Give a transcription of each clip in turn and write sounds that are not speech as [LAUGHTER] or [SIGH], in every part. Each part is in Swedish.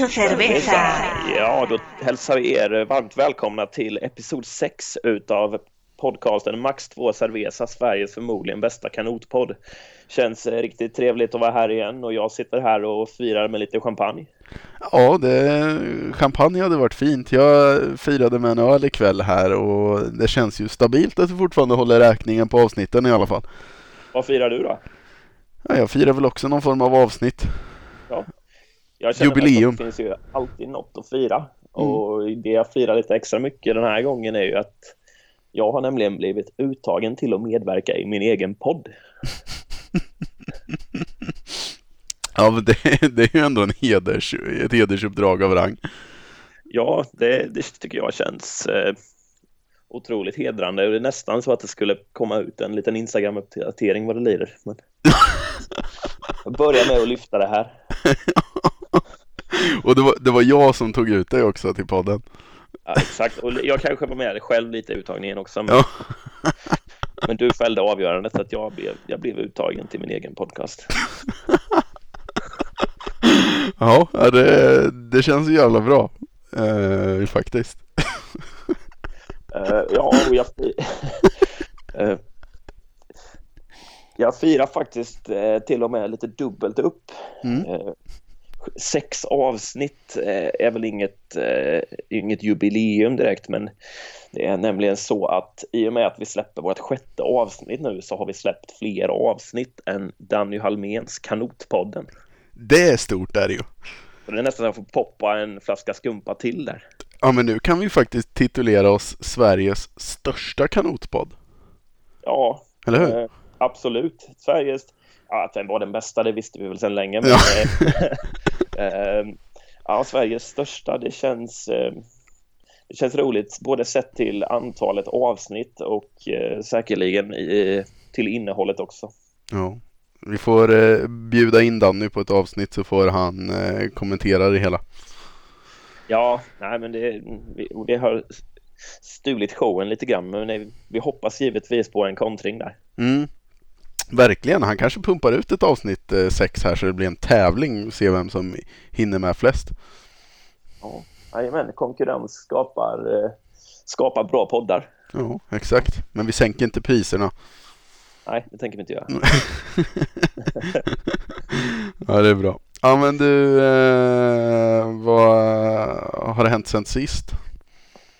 Mucho cerveza. Ja, då hälsar vi er varmt välkomna till episod 6 utav podcasten Max 2 Cerveza, Sveriges förmodligen bästa kanotpodd. Känns eh, riktigt trevligt att vara här igen och jag sitter här och firar med lite champagne. Ja, det, champagne hade varit fint. Jag firade med en öl ikväll här och det känns ju stabilt att vi fortfarande håller räkningen på avsnitten i alla fall. Vad firar du då? Ja, jag firar väl också någon form av avsnitt. Ja. Jag känner Jubileum. att det finns ju alltid något att fira och det jag firar lite extra mycket den här gången är ju att jag har nämligen blivit uttagen till att medverka i min egen podd. [LAUGHS] Ja, men det, det är ju ändå en heders, ett hedersuppdrag av rang. Ja, det, det tycker jag känns eh, otroligt hedrande. Det är nästan så att det skulle komma ut en liten Instagram-uppdatering vad det lider. Men... [LAUGHS] Jag börjar med att lyfta det här. [LAUGHS] Och det var, det var jag som tog ut dig också till podden. Ja, exakt, och jag kanske var med själv lite i uttagningen också. Men, Ja. men du fällde avgörandet så att jag blev, jag blev uttagen till min egen podcast. Ja, det, det känns jävla bra. Eh, faktiskt. Eh, ja, och jag, [LAUGHS] Eh, jag firar faktiskt eh, till och med lite dubbelt upp. Mm. Sex avsnitt eh, är väl inget, eh, inget jubileum direkt, men det är nämligen så att i och med att vi släpper vårt sjätte avsnitt nu så har vi släppt fler avsnitt än Danny Halméns Kanotpodden. Det är stort där ju. Och det är nästan så att jag får poppa en flaska skumpa till där. Ja, men nu kan vi faktiskt titulera oss Sveriges största kanotpodd. Ja, Eller hur? Eh, absolut. Sveriges... Ja, att den var den bästa, det visste vi väl sedan länge. Men, Ja. eh, [LAUGHS] eh, ja, Sveriges största, det känns... Eh, det känns roligt, både sett till antalet avsnitt och säkerligen i, till innehållet också. Ja. Vi får eh, bjuda in Danny på ett avsnitt så får han eh, kommentera det hela. Ja, nej men det, vi, vi har stulit showen lite grann, men nej, vi hoppas givetvis på en kontring där. Mm. Verkligen, han kanske pumpar ut ett avsnitt eh, sex här så det blir en tävling och se vem som hinner med flest. Ja, jajamän, konkurrens skapar, eh, skapar bra poddar. Ja, exakt. Men vi sänker inte priserna. Nej, det tänker vi inte göra. [LAUGHS] Ja, det är bra. Ja, men du, eh, vad har det hänt sen sist?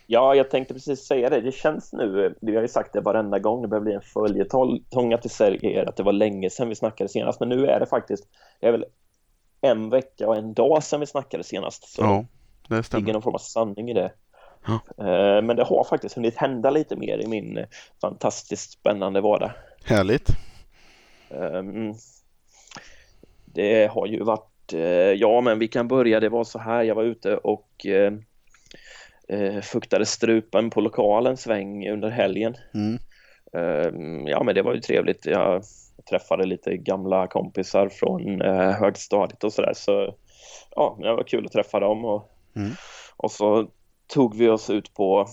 Ja, jag tänkte precis säga det. Det känns nu, vi har ju sagt det varenda gång, det börjar bli en följetong att vi säger att det var länge sedan vi snackade senast. Men nu är det faktiskt, det är väl en vecka och en dag sedan vi snackade senast. Så Ja, det det ligger stämmer. någon form av sanning i det. Ja. Eh, Men det har faktiskt hunnit hända lite mer i min eh, fantastiskt spännande vardag. Härligt. Ehm, Det har ju varit, eh, ja men vi kan börja, det var så här, jag var ute och eh, eh, fuktade strupen på lokalen sväng under helgen. Mm. Ehm, Ja men det var ju trevligt, jag träffade lite gamla kompisar från eh, högstadiet och sådär så ja, det var kul att träffa dem och, Mm. och så tog vi oss ut på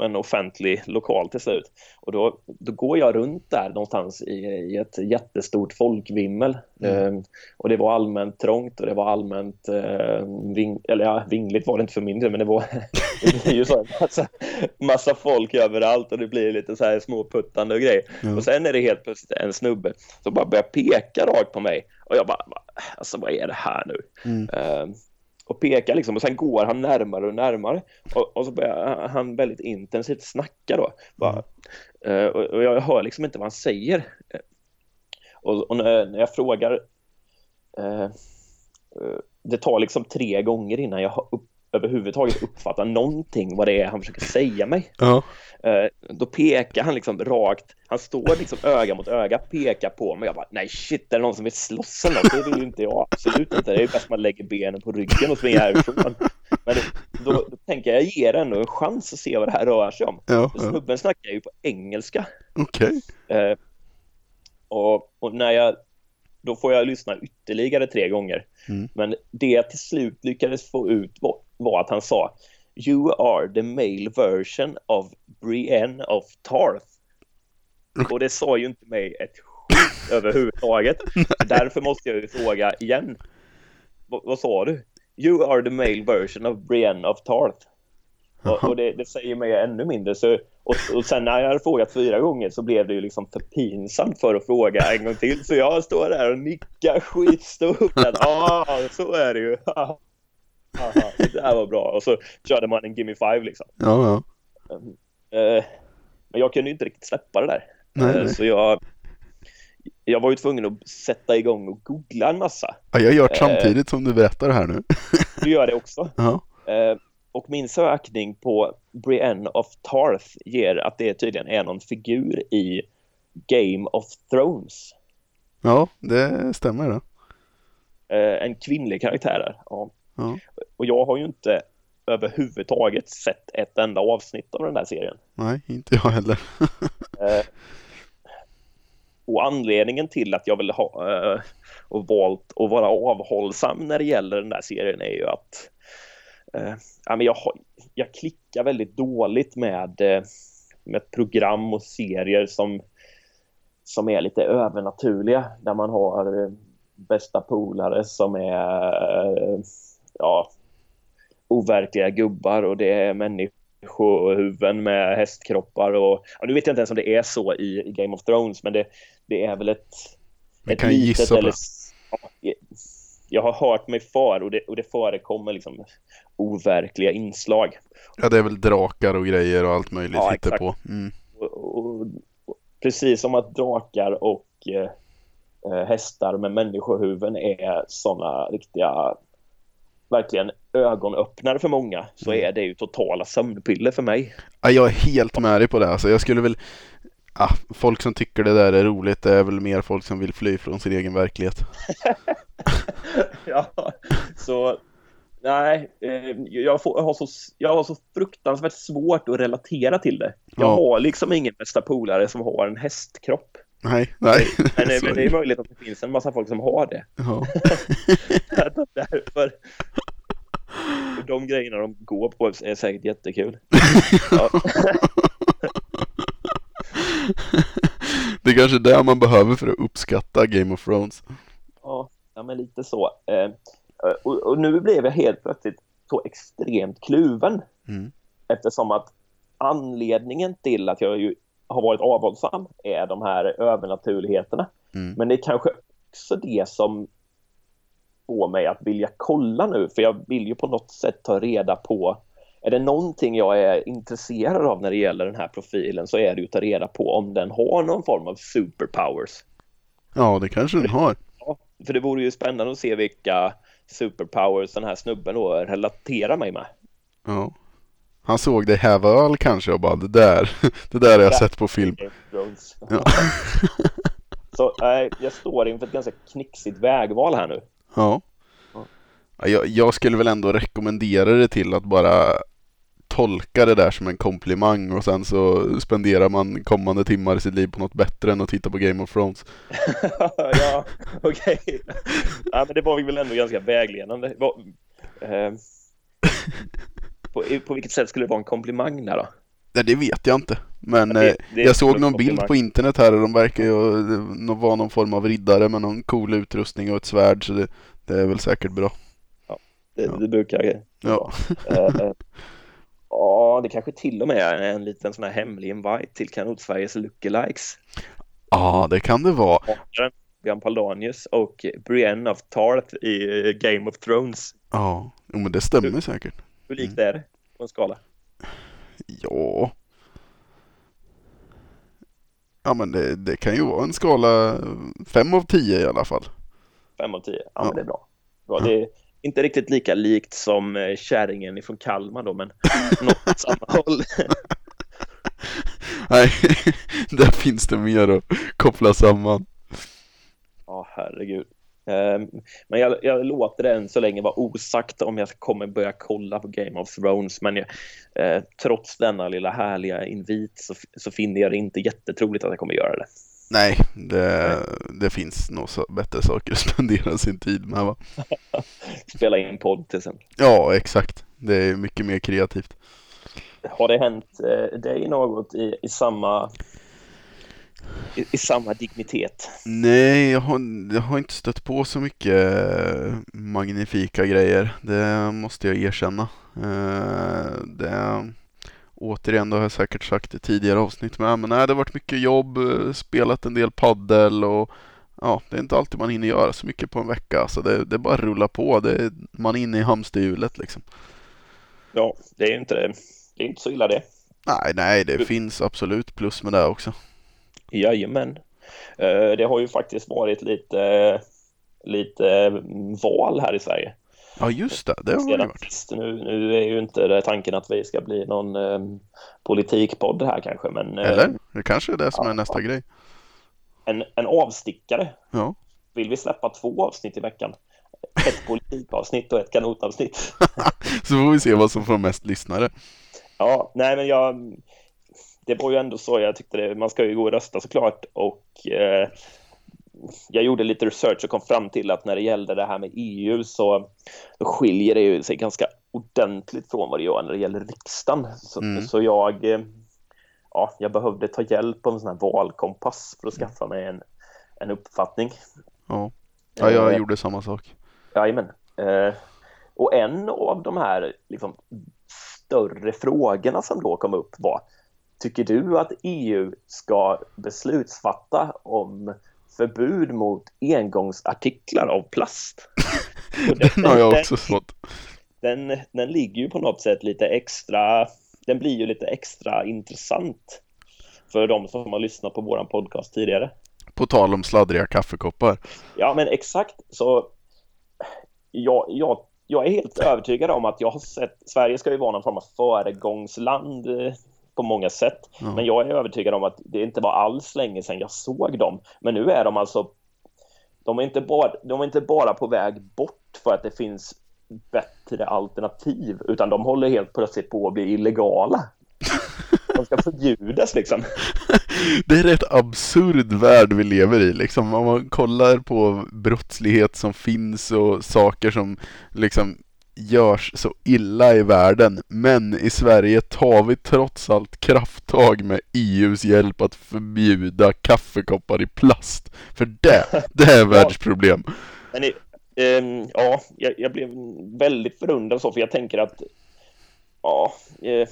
en offentlig lokal till slut. Och då, då går jag runt där någonstans i, i ett jättestort folkvimmel. Mm. Eh, och det var allmänt trångt och det var allmänt eh, ving, eller ja, vingligt var det inte för min del, men det var [LAUGHS] det blir ju så massa, massa folk överallt och det blir lite så här småputtande och grejer. Ja. Och sen är det helt plötsligt en snubbe som bara börjar peka rakt på mig och jag bara, alltså vad är det här nu? Mm. Eh, och pekar liksom och sen går han närmare och närmare och, och så börjar han väldigt intensivt snacka då. Bara, mm. och, och jag hör liksom inte vad han säger. Eh, och, och när, när jag frågar eh, eh, det tar liksom tre gånger innan jag upp, överhuvudtaget uppfattar någonting vad det är han försöker säga mig. Eh, då pekar han liksom rakt, han står liksom öga mot öga, pekar på mig. Jag bara, nej shit, är det någon som vill slåss eller något? Det vill ju inte jag, absolut inte. Det är ju bäst man lägger benen på ryggen och springer härifrån. Men då, då tänker jag, jag ger ändå en chans att se vad det här rör sig om. Ja, ja. Snubben snackar ju på engelska. okej. Eh, och, och när jag, då får jag lyssna ytterligare tre gånger. Mm. Men det jag till slut lyckades få ut var, var att han sa You are the male version of Brienne of Tarth. Och det sa ju inte mig ett skit [LAUGHS] överhuvudtaget. Därför måste jag ju fråga igen. vad, vad sa du? You are the male version of Brienne of Tarth. Och, och det, det, säger mig ännu mindre. Så, och, och sen när jag hade frågat fyra gånger så blev det ju liksom för pinsamt för att fråga en gång till. Så jag står där och nickar skitstort. [LAUGHS] Ja, ah, så är det ju. [LAUGHS] Aha, det där var bra. Och så körde man en Gimme Five liksom. Ja, ja. Uh, men jag kunde ju inte riktigt släppa det där. Nej, Uh, nej. så jag, jag var ju tvungen att sätta igång och googla en massa. Ja, jag gör det Eh. samtidigt som du berättar här nu. Du gör det också. Ja. Eh, och min sökning på Brienne of Tarth ger att det tydligen är någon figur i Game of Thrones. ja, det stämmer det. Eh, en kvinnlig karaktär där. Ja. Ja. Och jag har ju inte överhuvudtaget sett ett enda avsnitt av den där serien. Nej, inte jag heller. [LAUGHS] Eh, och anledningen till att jag vill ha eh, och valt att vara avhållsam när det gäller den där serien är ju att eh, ja, men jag, klickar väldigt dåligt med, eh, med program och serier som, som är lite övernaturliga. Där man har eh, bästa polare som är eh, ja, overkliga gubbar och det är människohuvuden med hästkroppar och ja, nu vet jag inte ens om det är så i, i Game of Thrones men det, det är väl ett, Vi ett kan gissa det. ja, jag har hört mig för och det, och det förekommer liksom overkliga inslag. Ja, det är väl drakar och grejer och allt möjligt Ja, hittar på. Mm. Och, och, och, precis som att drakar och eh, eh, hästar med människohuvuden är sådana riktiga verkligen ögonöppnare för många så Mm. är det ju totala sömnpiller för mig. Ja, jag är helt med dig på det. Alltså, jag skulle väl... Ah, folk som tycker det där är roligt, det är väl mer folk som vill fly från sin egen verklighet. [LAUGHS] ja, så nej, eh, jag, får, jag, har så, jag har så fruktansvärt svårt att relatera till det. Jag Ja. har liksom ingen bästa polare som har en hästkropp. Nej, nej. Men, det- men är det är möjligt att det finns en massa folk som har det. Ja. [LAUGHS] Därför. [LAUGHS] De grejerna de går på är säkert jättekul. [LAUGHS] Ja. Det är kanske det man behöver för att uppskatta Game of Thrones. Ja, ja men lite så. Eh, och, och nu blev jag helt plötsligt så extremt kluven. Mm. Eftersom att anledningen till att jag ju har varit avhållsam är de här övernaturligheterna. Mm. Men det är kanske också det som får mig att vilja kolla nu. För jag vill ju på något sätt ta reda på är det någonting jag är intresserad av när det gäller den här profilen så är det ju att ta reda på om den har någon form av superpowers. Ja, det kanske den har. Ja, för det vore ju spännande att se vilka superpowers den här snubben då relaterar mig med. Ja. Han såg dig häva öl kanske och bara det där, [LAUGHS] det där har jag sett på film. Ja. [LAUGHS] Så nej, jag står inför ett ganska knixigt vägval här nu. Ja. Ja. Ja, Jag, jag skulle väl ändå rekommendera det till att bara tolka det där som en komplimang och sen så spenderar man kommande timmar i sitt liv på något bättre än att titta på Game of Thrones. [LAUGHS] ja, okej. Ja, men det var väl ändå ganska vägledande. Vad- eh, [LAUGHS] på, på vilket sätt skulle det vara en komplimang där då? Nej, det vet jag inte. Men Ja, det- eh, det jag såg någon bild på internet här och de verkar ju eh, vara någon form av riddare med någon cool utrustning och ett svärd så det, det är väl säkert bra. Det, Ja. det brukar Ja. Eh, Ja, det kanske till och med är en liten sån här hemlig invite till Kanot-Sveriges lookalikes. Ja, det kan det vara. Björn Paldanius och Brienne of Tarth i Game of Thrones. Ja, men det stämmer säkert. Hur likt Mm. är det på en skala? Ja. Ja, men det, det kan ju vara en skala 5 av 10 i alla fall. Fem av tio. Ja, Ja. men det är bra. bra. Det är inte riktigt lika likt som eh, kärringen ifrån Kalmar då, men [LAUGHS] något åt samma håll. [LAUGHS] Nej, [LAUGHS] där finns det mer att koppla samman. Ja, herregud. Ehm, Men jag, jag låter det än så länge vara osagt om jag kommer börja kolla på Game of Thrones. Men jag, eh, trots denna lilla härliga invit så, så finner jag det inte jättetroligt att jag kommer göra det. Nej, det, det finns nog så bättre saker att spendera sin tid med va? [LAUGHS] Spela in podd till exempel. Ja, exakt. Det är mycket mer kreativt. Har det hänt eh, dig något i, i samma i, i samma dignitet? Nej, jag har, jag har inte stött på så mycket eh, magnifika grejer. Det måste jag erkänna. Eh, det, återigen, det har jag säkert sagt i tidigare avsnitt med, men nej, det har varit mycket jobb, eh, spelat en del paddel och ja, det är inte alltid man hinner göra så mycket på en vecka. Så det, det bara rulla på. Det, man är inne i hamsterhjulet liksom. Ja, det är inte, det är inte så illa det. Nej, nej, det finns absolut plus med det också. Jajamän. Eh, det har ju faktiskt varit lite, lite val här i Sverige. Ja, just det. Det har det varit. Nu, nu är ju inte tanken att vi ska bli någon um, politikpodd här kanske, men... Eller? Det kanske är det som ja, är nästa ja. grej. En, en avstickare. Ja. Vill vi släppa två avsnitt i veckan? Ett [LAUGHS] politikavsnitt och ett kanotavsnitt. [LAUGHS] så får vi se vad som får mest lyssnare. Ja, nej men jag... Det var ju ändå så jag tyckte det, man ska ju gå och rösta såklart och eh, jag gjorde lite research och kom fram till att när det gällde det här med EU så skiljer det ju sig ganska ordentligt från vad det gör när det gäller riksdagen. Så, mm. så jag, eh, ja, jag behövde ta hjälp av en sån här valkompass för att skaffa mig en, en uppfattning. Ja, ja jag eh, gjorde samma sak. Jajamän. Eh, och en av de här liksom, större frågorna som då kom upp var Tycker du att EU ska beslutsfatta om förbud mot engångsartiklar av plast? [LAUGHS] den har jag också fått. Den, den ligger ju på något sätt lite extra, den blir ju lite extra intressant för de som har lyssnat på våran podcast tidigare. På tal om sladdriga kaffekoppar. Ja, men exakt. Så jag, jag, jag är helt övertygad om att jag har sett, Sverige ska ju vara någon form av föregångsland eh, på många sätt. Mm. Men jag är övertygad om att det inte var alls länge sedan jag såg dem. Men nu är de alltså, de är inte bara, de är inte bara på väg bort för att det finns bättre alternativ, utan de håller helt plötsligt på att bli illegala. [LAUGHS] De ska förbjudas liksom. [LAUGHS] Det är rätt absurd värld vi lever i liksom. Om man kollar på brottslighet som finns och saker som liksom görs så illa i världen. Men i Sverige tar vi trots allt krafttag med EUs hjälp att förbjuda kaffekoppar i plast. För det, [LAUGHS] det är världsproblem. Men, um, ja, jag, jag, blev väldigt förundrad så, för jag tänker att ja, eh,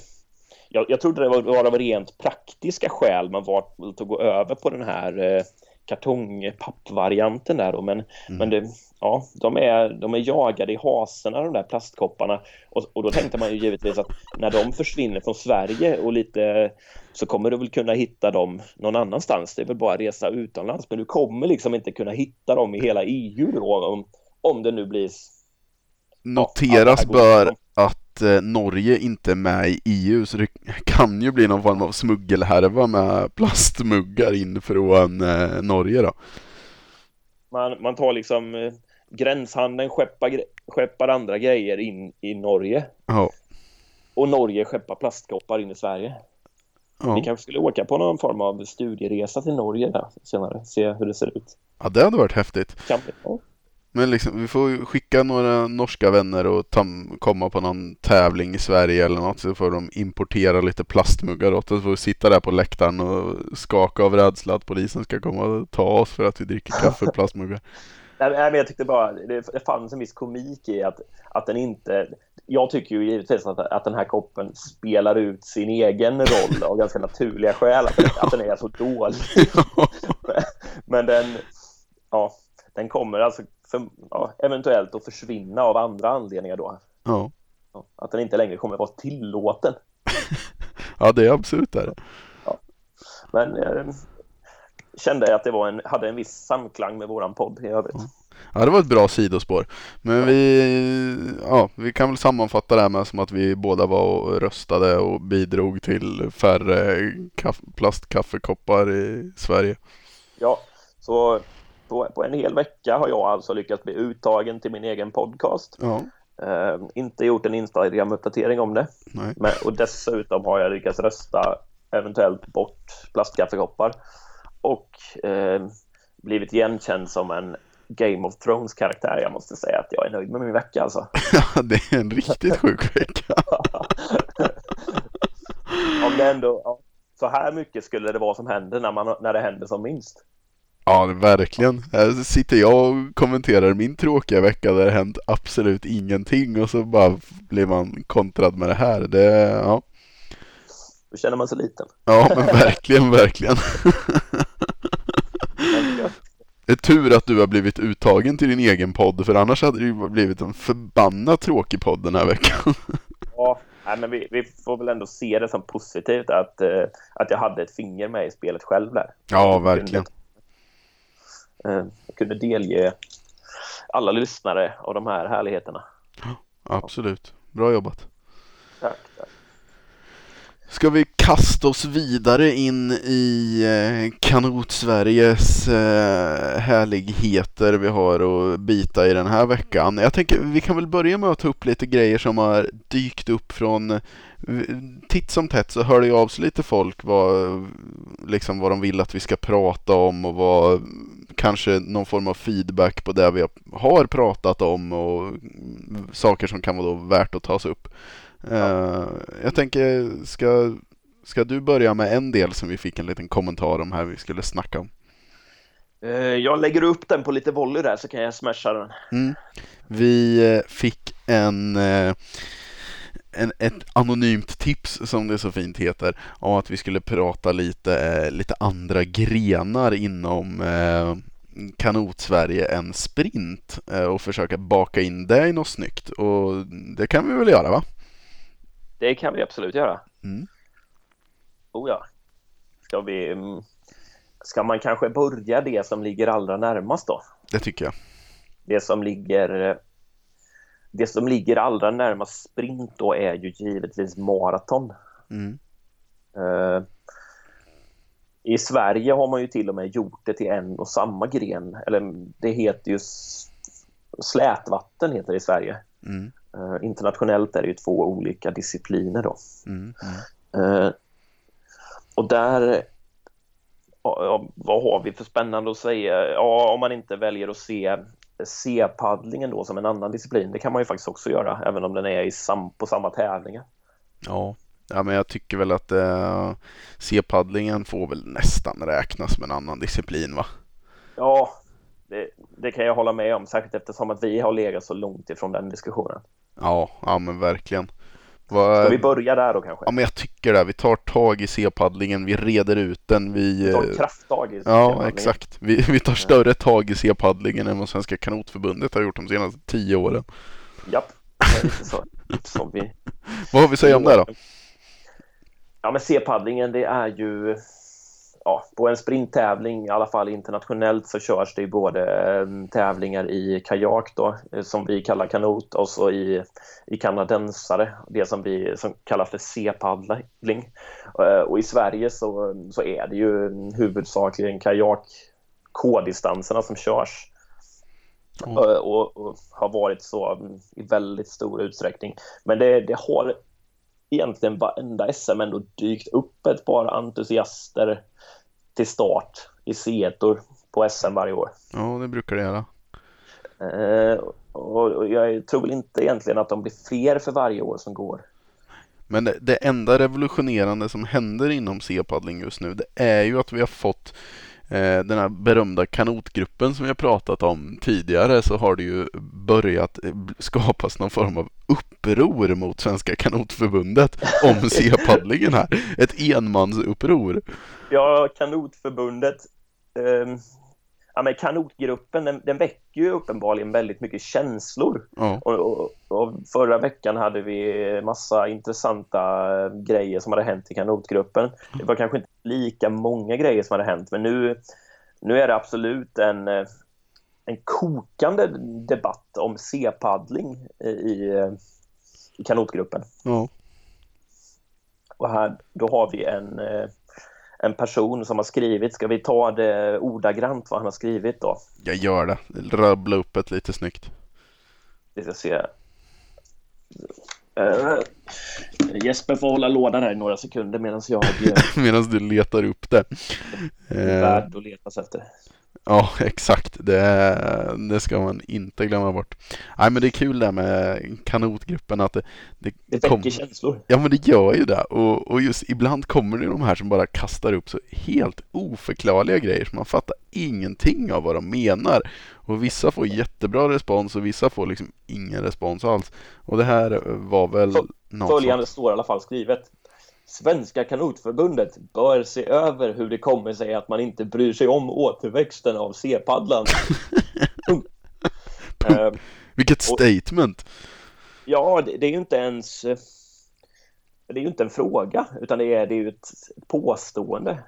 jag, jag trodde det var, var av rent praktiska skäl man var att gå över på den här eh, kartongpappvarianten där då, men, mm. men det, ja, de är, de är jagade i haserna de där plastkopparna och, och då tänkte man ju givetvis att när de försvinner från Sverige och lite så kommer du väl kunna hitta dem någon annanstans. Det är väl bara resa utomlands, men du kommer liksom inte kunna hitta dem i hela EU då om, om det nu blir Noteras ja, bör att eh, Norge inte är med i EU så det kan ju bli någon form av smuggelhärva med plastmuggar in från eh, Norge då. Man, man tar liksom eh, gränshandeln skeppar, skeppar andra grejer in i Norge. Ja. Och Norge skeppar plastkoppar in i Sverige. Ja. Vi kanske skulle åka på någon form av studieresa till Norge där senare, se hur det ser ut. Ja, det hade varit häftigt. Kan ja. Men liksom, vi får skicka några norska vänner och tam, komma på någon tävling i Sverige eller något så får de importera lite plastmuggar åt oss. Så får vi sitta där på läktaren och skaka av rädsla att polisen ska komma och ta oss för att vi dricker kaffe ur [LAUGHS] plastmuggar. Nej, men jag tyckte bara det, det fanns en viss komik i att, att den inte... Jag tycker ju givetvis att, att den här koppen spelar ut sin egen roll av ganska [LAUGHS] naturliga skäl, att, att den är så dålig. [LAUGHS] men den, ja, den kommer alltså för, ja, eventuellt att försvinna av andra anledningar då. Ja. Att den inte längre kommer vara tillåten. [LAUGHS] ja, det är absolut det. Ja. Men eh, kände att det var en, hade en viss samklang med våran podd i övrigt. Ja. Det var ett bra sidospår. Men vi, ja, vi kan väl sammanfatta det här med som att vi båda var och röstade och bidrog till färre plastkaffekoppar i Sverige. Ja, så på, på en hel vecka har jag alltså lyckats bli uttagen till min egen podcast. Ja. Uh, inte gjort en Instagram-uppdatering om det. Men, och dessutom har jag lyckats rösta eventuellt bort plastkaffekoppar och uh, blivit igenkänd som en Game of Thrones-karaktär. Jag måste säga att jag är nöjd med min vecka alltså. [LAUGHS] Ja, det är en riktigt [LAUGHS] sjuk vecka. om det ändå, så här mycket skulle det vara som händer när, man, när det händer som minst. Ja, verkligen. Här sitter jag och kommenterar min tråkiga vecka där det hänt absolut ingenting och så bara blir man kontrad med det här. Det, ja. Då känner man sig liten. Ja, men verkligen, verkligen. Det är tur att du har blivit uttagen till din egen podd för annars hade det ju blivit en förbannat tråkig podd den här veckan. Ja, nej, men vi, vi får väl ändå se det som positivt att, eh, att jag hade ett finger med i spelet själv där. Ja, verkligen. Eh, jag kunde delge alla lyssnare av de här härligheterna. Absolut. Bra jobbat. Tack, tack. Ska vi kasta oss vidare in i eh, kanot-Sveriges eh, härligheter vi har att bita i den här veckan. Jag tänker vi kan väl börja med att ta upp lite grejer som har dykt upp från titt som tätt så hör det av sig lite folk vad, liksom vad de vill att vi ska prata om och vad kanske någon form av feedback på det vi har pratat om och saker som kan vara då värt att tas upp. Uh, jag tänker, ska, ska du börja med en del som vi fick en liten kommentar om här vi skulle snacka om? Eh, jag lägger upp den på lite volley där så kan jag smasha den. Mm. Vi eh, fick en, en, ett anonymt tips som det så fint heter om att vi skulle prata lite, lite andra grenar inom kanot-Sverige än sprint och försöka baka in det i något snyggt och det kan vi väl göra va? Det kan vi absolut göra. Mm. Oh ja. Ska vi... mm, Ska man kanske börja det som ligger allra närmast då? Det tycker jag. Det som ligger... Det som ligger allra närmast sprint då är ju givetvis maraton. Mm. Eh, I Sverige har man ju till och med gjort det till en och samma gren. Eller det heter ju slätvatten heter det i Sverige. Mm. Eh, internationellt är det ju två olika discipliner då. Mm. Eh, och där, ja, ja, vad har vi för spännande att säga? Ja, om man inte väljer att se C-paddlingen då som en annan disciplin, det kan man ju faktiskt också göra, även om den är i sam, på samma tävlingar. Ja. Ja, men jag tycker väl att eh, C-paddlingen får väl nästan räknas som en annan disciplin va? Ja, det, det kan jag hålla med om, särskilt eftersom att vi har legat så långt ifrån den diskussionen. Ja, ja men verkligen. Ska Vad, vi börja där då kanske? ja men jag tycker det. Vi tar tag i C-paddlingen, vi reder ut den, vi... Vi tar eh, krafttag i Ja, exakt. Vi, vi tar större tag i C-paddlingen än vad Svenska kanotförbundet har gjort de senaste tio åren. Japp, det är lite så. Som vi Vad har vi att säga om det då? Ja, men C-paddlingen det är ju ja, på en sprinttävling, i alla fall internationellt, så körs det ju både eh, tävlingar i kajak då, eh, som vi kallar kanot, och så i, i kanadensare, det som vi som kallas för C-paddling. Eh, och i Sverige så, så är det ju huvudsakligen kajak K-distanserna som körs. Mm. Eh, Och, och har varit så mm, i väldigt stor utsträckning. Men det, det har egentligen varenda SM ändå dykt upp ett par entusiaster till start i c på SM varje år. Ja, det brukar det göra. Eh, och jag tror väl inte egentligen att de blir fler för varje år som går. Men det, det enda revolutionerande som händer inom C-paddling just nu, det är ju att vi har fått den här berömda kanotgruppen som har pratat om tidigare så har det ju börjat eh, skapas någon form av uppror mot Svenska kanotförbundet [LAUGHS] om C-paddlingen här. Ett enmansuppror. Ja, kanotförbundet, eh, ja, men kanotgruppen, den, den väcker ju uppenbarligen väldigt mycket känslor. Ja, Och, och, och förra veckan hade vi massa intressanta eh, grejer som hade hänt i kanotgruppen. Det var kanske inte lika många grejer som hade hänt, men nu, nu är det absolut en, eh, en kokande debatt om C-paddling i, i, eh, kanotgruppen. ja. Och här, då har vi en, en person som har skrivit, ska vi ta det ordagrant vad han har skrivit då? Jag gör det. Rabbla upp ett lite snyggt. Vi ska se. Uh, Jesper får hålla lådan här i några sekunder medan jag [LAUGHS] Medan du letar upp det. är Eh, värd att letas efter. Ja, [LAUGHS] exakt. Det, det ska man inte glömma bort. Nej, men det är kul det med kanotgruppen att det... Det, det kom... väcker känslor. Ja, men det gör ju det. Och, och just ibland kommer det de här som bara kastar upp så helt oförklarliga grejer så man fattar ingenting av vad de menar. Och vissa får jättebra respons och vissa får liksom ingen respons alls. Och det här var väl... Följande står i alla fall skrivet. Svenska kanotförbundet bör se över hur det kommer sig att man inte bryr sig om återväxten av C-paddlan. [LAUGHS] uh, Vilket statement! ja, det, det, är ju inte ens... Det är ju inte en fråga, utan det är, det är ju ett, påstående.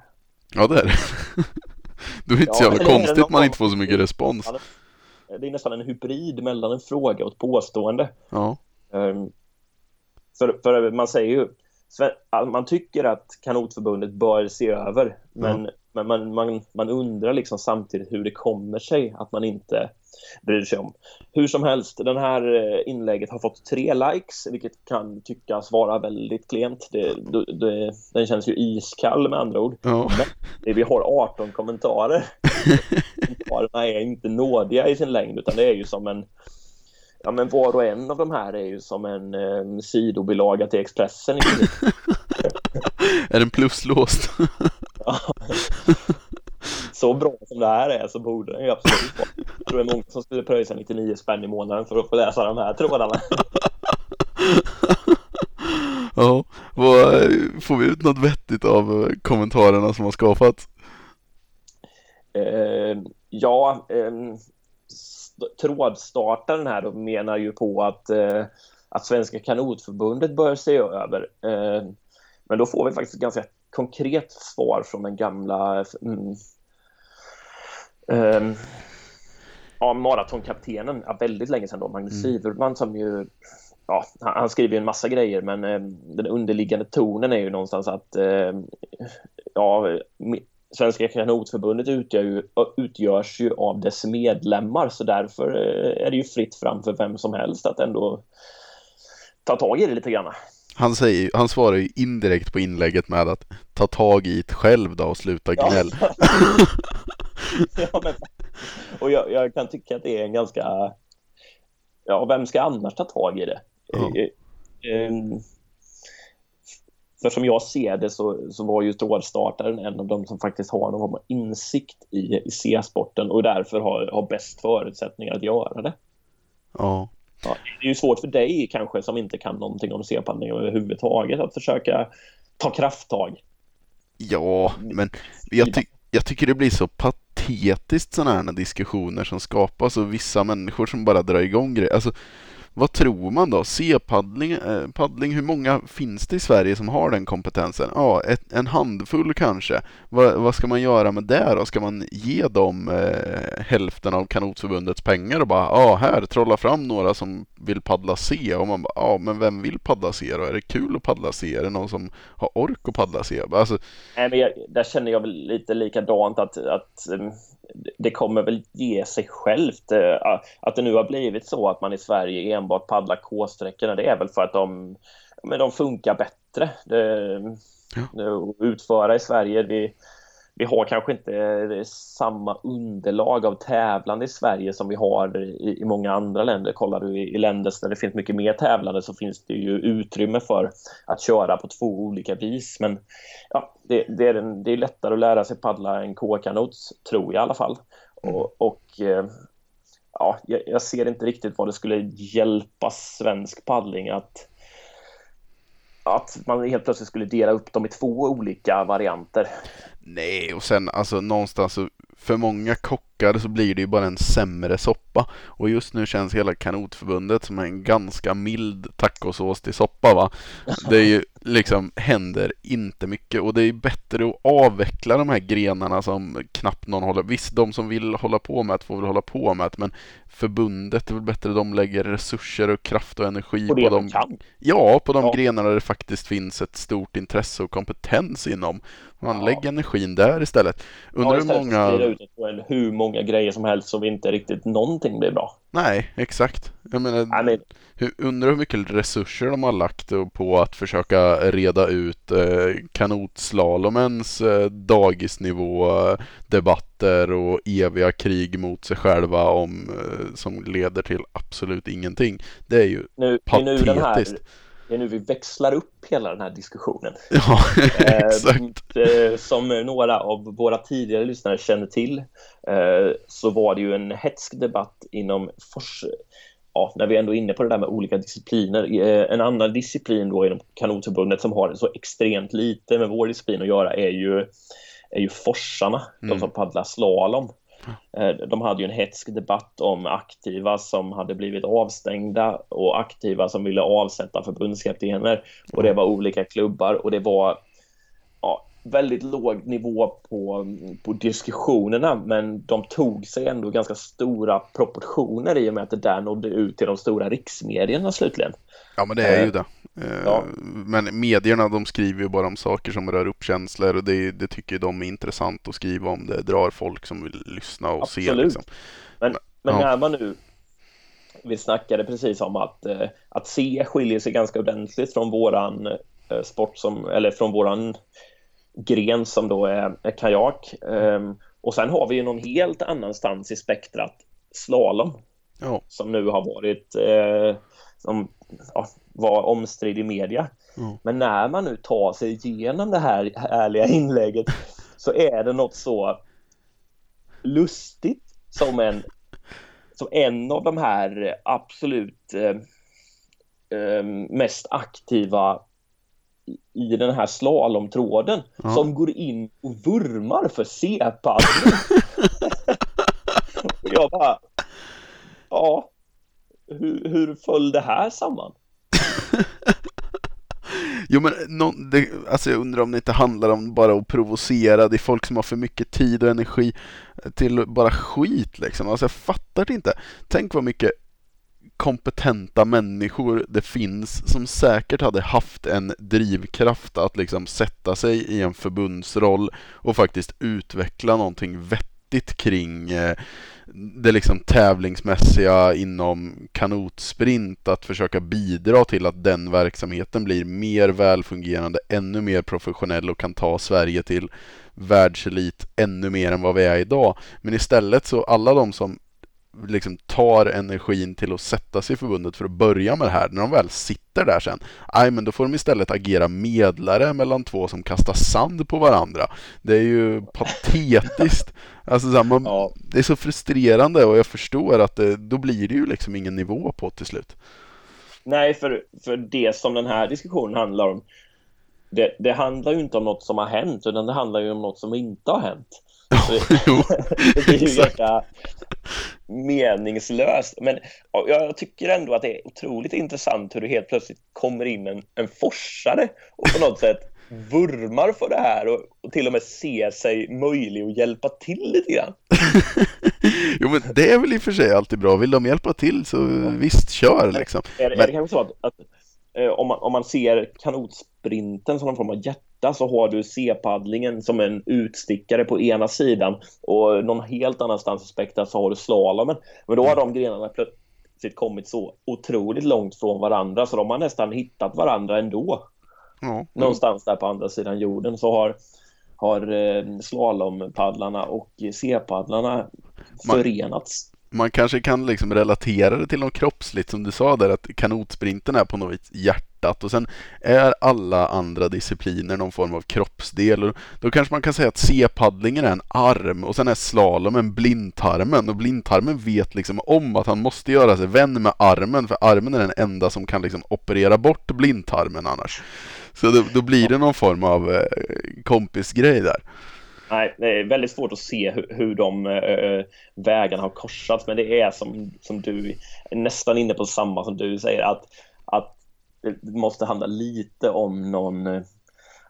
Ja, det är det. [LAUGHS] Då är det inte så jävla konstigt man inte får så mycket respons. Det är nästan en hybrid mellan en fråga och ett påstående. Ja. Um, för, för man säger ju man tycker att kanotförbundet bör se över men, mm. men man, man, man undrar liksom samtidigt hur det kommer sig att man inte bryr sig om. Hur som helst, den här eh, inlägget har fått tre likes vilket kan tyckas vara väldigt klent. Det, det, den känns ju iskall med andra ord. Ja. Men vi har 18 kommentarer. [LAUGHS] Kommentarerna är inte nådiga i sin längd utan det är ju som en Ja men var och en av de här är ju som en eh, sidobilaga till Expressen. [LAUGHS] är den pluslåst? så bra som det här är så borde den ju absolut vara. Jag tror det är många som skulle pröjsa 99 spänn i månaden för att få läsa de här trådarna. [LAUGHS] ja, vad, får vi ut något vettigt av kommentarerna som har skapats? Eh, ja, eh, trådstartaren här och menar ju på att, eh, att Svenska kanotförbundet bör se över. Eh, men då får vi faktiskt ett ganska konkret svar från den gamla mm, eh, ja, maratonkaptenen, ja, väldigt länge sedan då, Magnus mm. Siverman som ju ja, han skriver ju en massa grejer men eh, den underliggande tonen är ju någonstans att eh, ja, Svenska kanotförbundet utgör ju, utgörs ju av dess medlemmar så därför eh, är det ju fritt fram för vem som helst att ändå ta tag i det lite grann. Han, säger, han svarar ju indirekt på inlägget med att ta tag i det själv då och sluta gnäll. Ja. [LAUGHS] ja, men, och jag, jag, kan tycka att det är en ganska... Ja, vem ska annars ta tag i det? Ja. Um, för som jag ser det så, så var ju trådstartaren en av de som faktiskt har någon form av insikt i, i C-sporten och därför har, har bäst förutsättningar att göra det. Ja. ja. Det är ju svårt för dig kanske som inte kan någonting om C-paddling överhuvudtaget att försöka ta krafttag. Ja, men jag, ty jag tycker det blir så patetiskt sådana här diskussioner som skapas och vissa människor som bara drar igång grejer. Alltså, vad tror man då? C-paddling, eh, paddling, hur många finns det i Sverige som har den kompetensen? Ja, ett, en handfull kanske. Va, vad ska man göra med det då? Ska man ge dem eh, hälften av kanotförbundets pengar och bara, ja här, trolla fram några som vill paddla C? Och man bara, ja men vem vill paddla C då? Är det kul att paddla C? Är det någon som har ork att paddla C? Alltså... Nej, men jag, där känner jag väl lite likadant att, att eh, det kommer väl ge sig självt. Eh, att det nu har blivit så att man i Sverige enbart paddlar K-sträckorna, det är väl för att de, men de funkar bättre. Det, ja. Utföra i Sverige, vi, vi har kanske inte samma underlag av tävlande i Sverige som vi har i, i många andra länder. Kollar du i, i länder där det finns mycket mer tävlande så finns det ju utrymme för att köra på två olika vis. Men ja, det, det är, en, det är lättare att lära sig paddla en K-kanot, tror jag i alla fall. Mm. Och, och eh, ja, jag, jag, ser inte riktigt vad det skulle hjälpa svensk paddling att att man helt plötsligt skulle dela upp dem i två olika varianter. Nej, och sen alltså någonstans så för många kockar så blir det ju bara en sämre soppa. Och just nu känns hela kanotförbundet som en ganska mild tacosås till soppa va. Det är ju liksom händer inte mycket och det är bättre att avveckla de här grenarna som knappt någon håller. Visst, de som vill hålla på med det får väl hålla på med det, men förbundet är väl bättre de lägger resurser och kraft och energi på, på de, ja, på de ja. grenar där det faktiskt finns ett stort intresse och kompetens inom. Man Ja. lägger energin där istället. Undrar ja, hur istället att många... ut en, hur många grejer som helst som inte riktigt någonting blir bra. Nej, exakt. Jag menar, Nej, men, hur, undrar hur mycket resurser de har lagt på att försöka reda ut eh, kanotslalomens eh, dagisnivå debatter och eviga krig mot sig själva om, eh, som leder till absolut ingenting. Det är ju nu, är nu den här, patetiskt. Det är nu vi växlar upp hela den här diskussionen. [LAUGHS] Ja, Eh, exakt. eh, Som några av våra tidigare lyssnare känner till eh, så var det ju en hetsk debatt inom fors ja, när vi ändå är inne på det där med olika discipliner. En annan disciplin då inom kanotförbundet som har så extremt lite med vår disciplin att göra är ju, är ju forsarna, de Mm. som paddlar slalom. Eh, De hade ju en hetsk debatt om aktiva som hade blivit avstängda och aktiva som ville avsätta förbundskaptener. Och det var olika klubbar och det var ja, väldigt låg nivå på, på diskussionerna men de tog sig ändå ganska stora proportioner i och med att det där nådde ut till de stora riksmedierna slutligen. Ja men det är ju det. Eh, Ja. Men medierna de skriver ju bara om saker som rör upp känslor och det, det tycker de är intressant att skriva om. Det drar folk som vill lyssna och se. Absolut. Liksom. Men, men Ja. när man nu vi snackade precis om att, eh, att C skiljer sig ganska ordentligt från våran eh, sport som, eller från våran gren som då är, kajak. Ehm, och sen har vi ju någon helt annanstans i spektrat slalom Ja. som nu har varit som ja, var omstridd i media. Ja. Men när man nu tar sig igenom det här härliga inlägget så är det något så lustigt som en som en av de här absolut eh, eh, mest aktiva i- den här slalomtråden Ja. som går in och vurmar för C-paddling. [LAUGHS] jag bara, ja, hur, hur föll det här samman? [LAUGHS] Jo men någon, det, alltså jag undrar om det inte handlar om bara att provocera. Det är folk som har för mycket tid och energi till bara skit liksom. Alltså jag fattar det inte. Tänk vad mycket kompetenta människor det finns som säkert hade haft en drivkraft att liksom sätta sig i en förbundsroll och faktiskt utveckla någonting vettigt kring eh, det liksom tävlingsmässiga inom kanotsprint att försöka bidra till att den verksamheten blir mer välfungerande, ännu mer professionell och kan ta Sverige till världselit ännu mer än vad vi är idag. Men istället så alla de som liksom tar energin till att sätta sig i förbundet för att börja med det här, när de väl sitter där sen, nej men då får de istället agera medlare mellan två som kastar sand på varandra. Det är ju patetiskt. [LAUGHS] Alltså så här, man, Ja. det är så frustrerande och jag förstår att det, då blir det ju liksom ingen nivå på till slut. Nej, för, för det som den här diskussionen handlar om det, det handlar ju inte om något som har hänt utan det handlar ju om något som inte har hänt. Så [LAUGHS] Jo, [LAUGHS] det blir ju ganska meningslöst. Men ja, jag tycker ändå att det är otroligt intressant hur det helt plötsligt kommer in en, en forsare och på något sätt vurmar för det här och, och till och med ser sig möjlig att hjälpa till lite grann. [LAUGHS] jo men det är väl i och för sig alltid bra. Vill de hjälpa till så visst kör liksom. Är, är Men- det kanske så att, att eh, om, man, om man ser kanotsprinten som någon form av hjärta så har du C-paddlingen som en utstickare på ena sidan och någon helt annanstans i spektrat så har du slalomen. Men då har de grenarna plötsligt kommit så otroligt långt från varandra så de har nästan hittat varandra ändå. Ja. Någonstans där på andra sidan jorden så har, har eh, slalompaddlarna och C-paddlarna förenats. Man kanske kan liksom relatera det till något kroppsligt som du sa där att kanotsprinten är på något vis hjärtat och sen är alla andra discipliner någon form av kroppsdel och då kanske man kan säga att C-paddlingen är en arm och sen är slalomen blindtarmen och blindtarmen vet liksom om att han måste göra sig vän med armen för armen är den enda som kan liksom operera bort blindtarmen annars. Så då, då blir det någon form av eh, kompisgrej där. Nej, det är väldigt svårt att se hur, hur de äh, vägarna har korsats men det är som, som du nästan inne på samma som du säger att, att det måste handla lite om någon eh,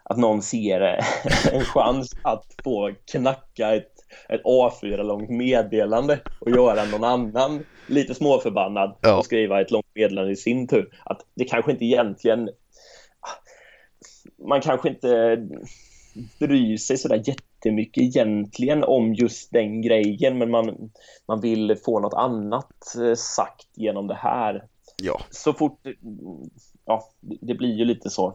att någon ser eh, [LAUGHS] en chans att få knacka ett, ett A4-långt meddelande och göra någon annan lite småförbannad Ja. och skriva ett långt meddelande i sin tur. Att det kanske inte egentligen man kanske inte bryr sig sådär jättemycket egentligen om just den grejen men man, man vill få något annat eh, sagt genom det här. Ja. Så fort, ja, det blir ju lite så.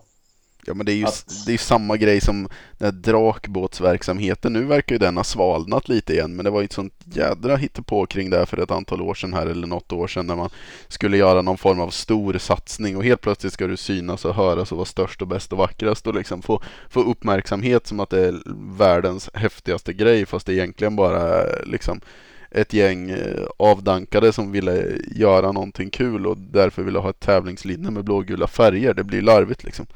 Ja men det är ju Att- det är samma grej som den här drakbåtsverksamheten. Nu verkar ju den ha svalnat lite igen men det var ju ett sånt jädra hittepå kring det för ett antal år sedan här eller något år sedan när man skulle göra någon form av stor satsning och helt plötsligt ska du synas och höras och vara störst och bäst och vackrast och liksom få, få uppmärksamhet som att det är världens häftigaste grej fast det egentligen bara är liksom ett gäng eh, avdankade som ville göra någonting kul och därför ville ha ett tävlingslinne med blågula färger. Det blir larvigt liksom. [LAUGHS]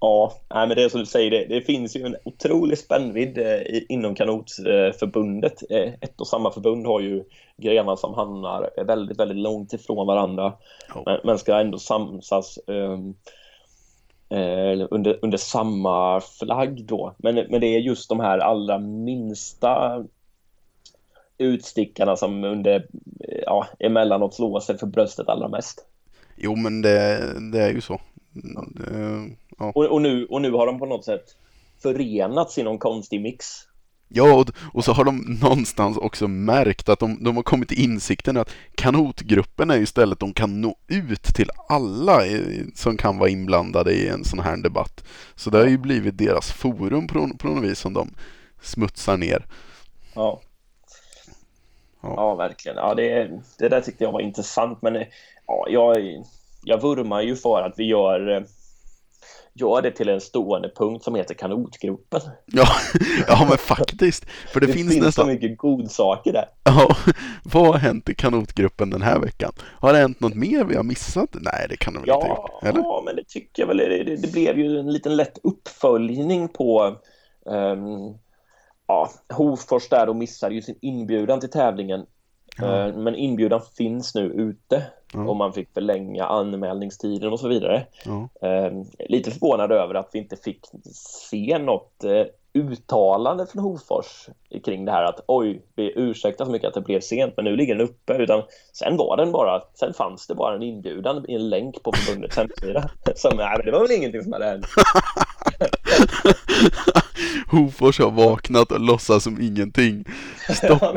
Ja, nej, men det är som du säger, det, det finns ju en otrolig spännvidd eh, inom kanotförbundet. Eh, Ett och samma förbund har ju grenar som hamnar väldigt, väldigt långt ifrån varandra Ja. men, men ska ändå samsas ehm, eh, under, under samma flagg då. Men, men det är just de här allra minsta utstickarna som under, eh, ja, emellanåt slår sig för bröstet allra mest. Jo men det, det är ju så. Det, ja. Och, och, nu, och nu har de på något sätt förenats i någon konstig mix. ja och, och så har de någonstans också märkt att de, de har kommit till insikten att kanotgruppen är istället de kan nå ut till alla i- som kan vara inblandade i en sån här debatt. Så det har ju blivit deras forum på, på något vis som de smutsar ner. Ja. Ja. Ja, verkligen. Ja, det, det där tyckte jag var intressant. Men ja, jag, jag vurmar ju för att vi gör, eh, gör det till en stående punkt som heter kanotgruppen. Ja, [LAUGHS] ja men faktiskt. För det, Det, finns, finns nästan... så mycket godsaker där. Ja, [LAUGHS] vad har hänt i kanotgruppen den här veckan? Har det hänt något mer vi har missat? Nej, det kan det väl inte Ja, gjort? Eller? ja, men det tycker jag väl. Det, det, det blev ju en liten lätt uppföljning på ehm, ja, Hofors där och missade ju sin inbjudan till tävlingen. Eh, Men inbjudan finns nu ute Ja. och man fick förlänga anmälningstiden och så vidare. Eh, lite förvånad över att vi inte fick se något eh, uttalande från Hofors kring det här att oj, vi ursäktar så mycket att det blev sent men nu ligger den uppe utan sen var den bara, sen fanns det bara en inbjudan i en länk på förbundets hemsida. [LAUGHS] Som, nej, det var väl ingenting som hade hänt. [LAUGHS] [LAUGHS] Hofors har vaknat och låtsas som ingenting. Stopp,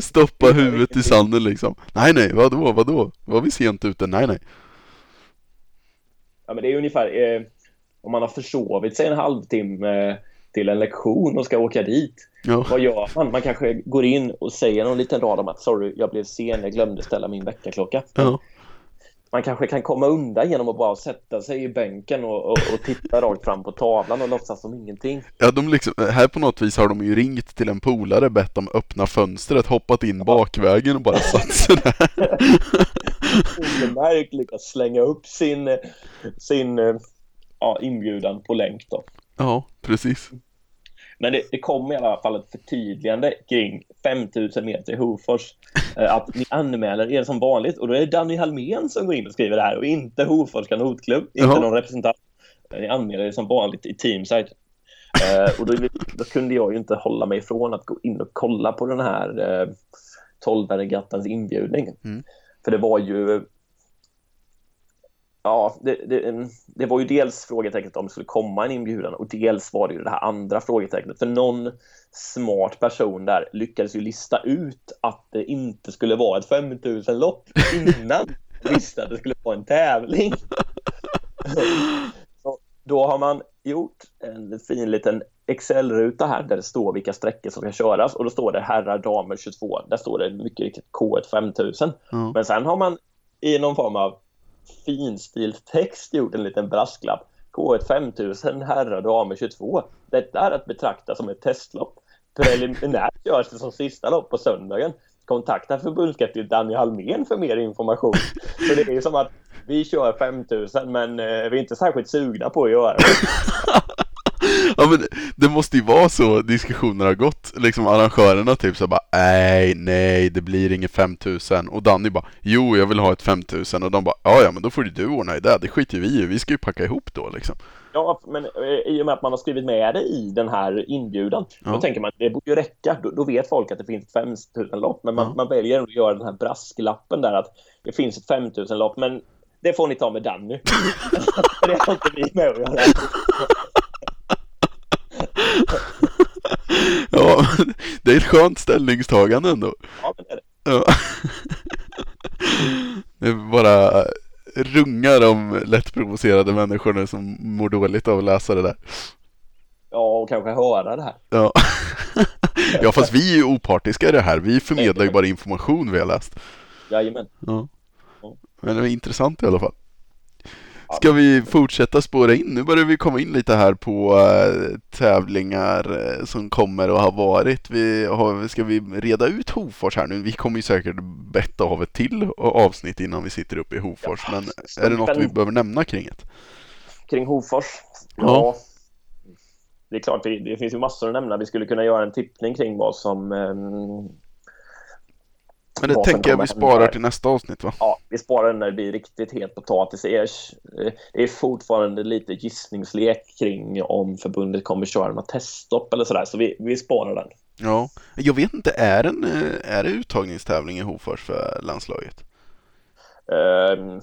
[LAUGHS] stoppa huvudet i sanden liksom. Nej, nej, vadå, vadå? Var vi sent ute? Nej, nej. Ja, men det är ungefär eh, om man har försovit sig en halvtimme eh, till en lektion och ska åka dit. Ja, Vad gör man? Man kanske går in och säger någon liten rad om att sorry, jag blev sen, jag glömde ställa min väckarklocka. ja, Man kanske kan komma undan genom att bara sätta sig i bänken och, och, och titta rakt fram på tavlan och låtsas som ingenting. ja de liksom, här på något vis har de ju ringt till en polare, bett dem öppna fönstret, hoppat in bakvägen och bara satt sig där. [LAUGHS] Obemärkt lyckas slänga upp sin, sin eh, ja, inbjudan på länk då. Ja, precis. Men det, det kom i alla fall ett förtydligande kring 5000 meter i Hofors. Eh, att ni anmäler er som vanligt och då är det Danny Halmén som går in och skriver det här och inte Hofors kanotklubb, inte Jaha. någon representant. Eh, Ni anmäler er som vanligt i Teamside. Eh, och då, då kunde jag ju inte hålla mig ifrån att gå in och kolla på den här eh, 12 regattans inbjudning. Mm. För det var ju Ja, det, det, det var ju dels frågetecknet om det skulle komma en inbjudan och dels var det ju det här andra frågetecknet. För någon smart person där lyckades ju lista ut att det inte skulle vara ett 5000-lopp innan [LAUGHS] visste att det skulle vara en tävling. Så då har man gjort en fin liten Excel-ruta här där det står vilka sträckor som ska köras och då står det herrar, damer 22. Där står det mycket riktigt K1 5000. Ja. Men sen har man i någon form av finstilt text gjort en liten brasklapp. K1 5000 herrar damer 22. Detta är att betrakta som ett testlopp. Preliminärt [LAUGHS] görs det som sista lopp på söndagen. Kontakta förbundskapten Danny Halmén för mer information. [LAUGHS] Så det är som att vi kör 5000 men eh, vi är inte särskilt sugna på att göra det. [LAUGHS] [LAUGHS] Ja men det måste ju vara så diskussioner har gått, liksom arrangörerna typ så bara nej, nej, det blir inget 5000 och Danny bara jo, jag vill ha ett 5000 och de bara ja, ja, men då får ju du ordna i det, det skiter vi i, vi ska ju packa ihop då liksom. Ja, men eh, i och med att man har skrivit med det i den här inbjudan, Ja. då tänker man det borde ju räcka. Då, då vet folk att det finns ett 5000-lopp, men man, Ja. man väljer att göra den här brasklappen där att det finns ett 5000-lopp, men det får ni ta med Danny. [LAUGHS] [LAUGHS] Det har inte vi med att göra. Ja, det är ett skönt ställningstagande ändå. Ja, men det är det. Ja. Det är bara rungar om lättprovocerade människor nu som mår dåligt av att läsa det där. Ja, och kanske höra det här. Ja. ja, fast vi är ju opartiska i det här. Vi förmedlar ju bara information vi har läst. Jajamän. Ja. Men det var intressant i alla fall. Ska vi fortsätta spåra in? Nu börjar vi komma in lite här på äh, tävlingar äh, som kommer och har varit. Vi har, ska vi reda ut Hofors här nu? Vi kommer ju säkert betta av ett till avsnitt innan vi sitter uppe i Hofors. Ja, men är det något vi behöver nämna kring det? Kring Hofors? Ja. ja. Det är klart, det, det, finns ju massor att nämna. Vi skulle kunna göra en tippning kring vad som um men det tänker jag vi sparar till nästa avsnitt va? Ja, vi sparar när det blir riktigt het potatis. Det är, fortfarande lite gissningslek kring om förbundet kommer köra med teststopp eller sådär, så vi, vi sparar den. Ja, jag vet inte, är, en, är det uttagningstävling i Hofors för landslaget? Uh,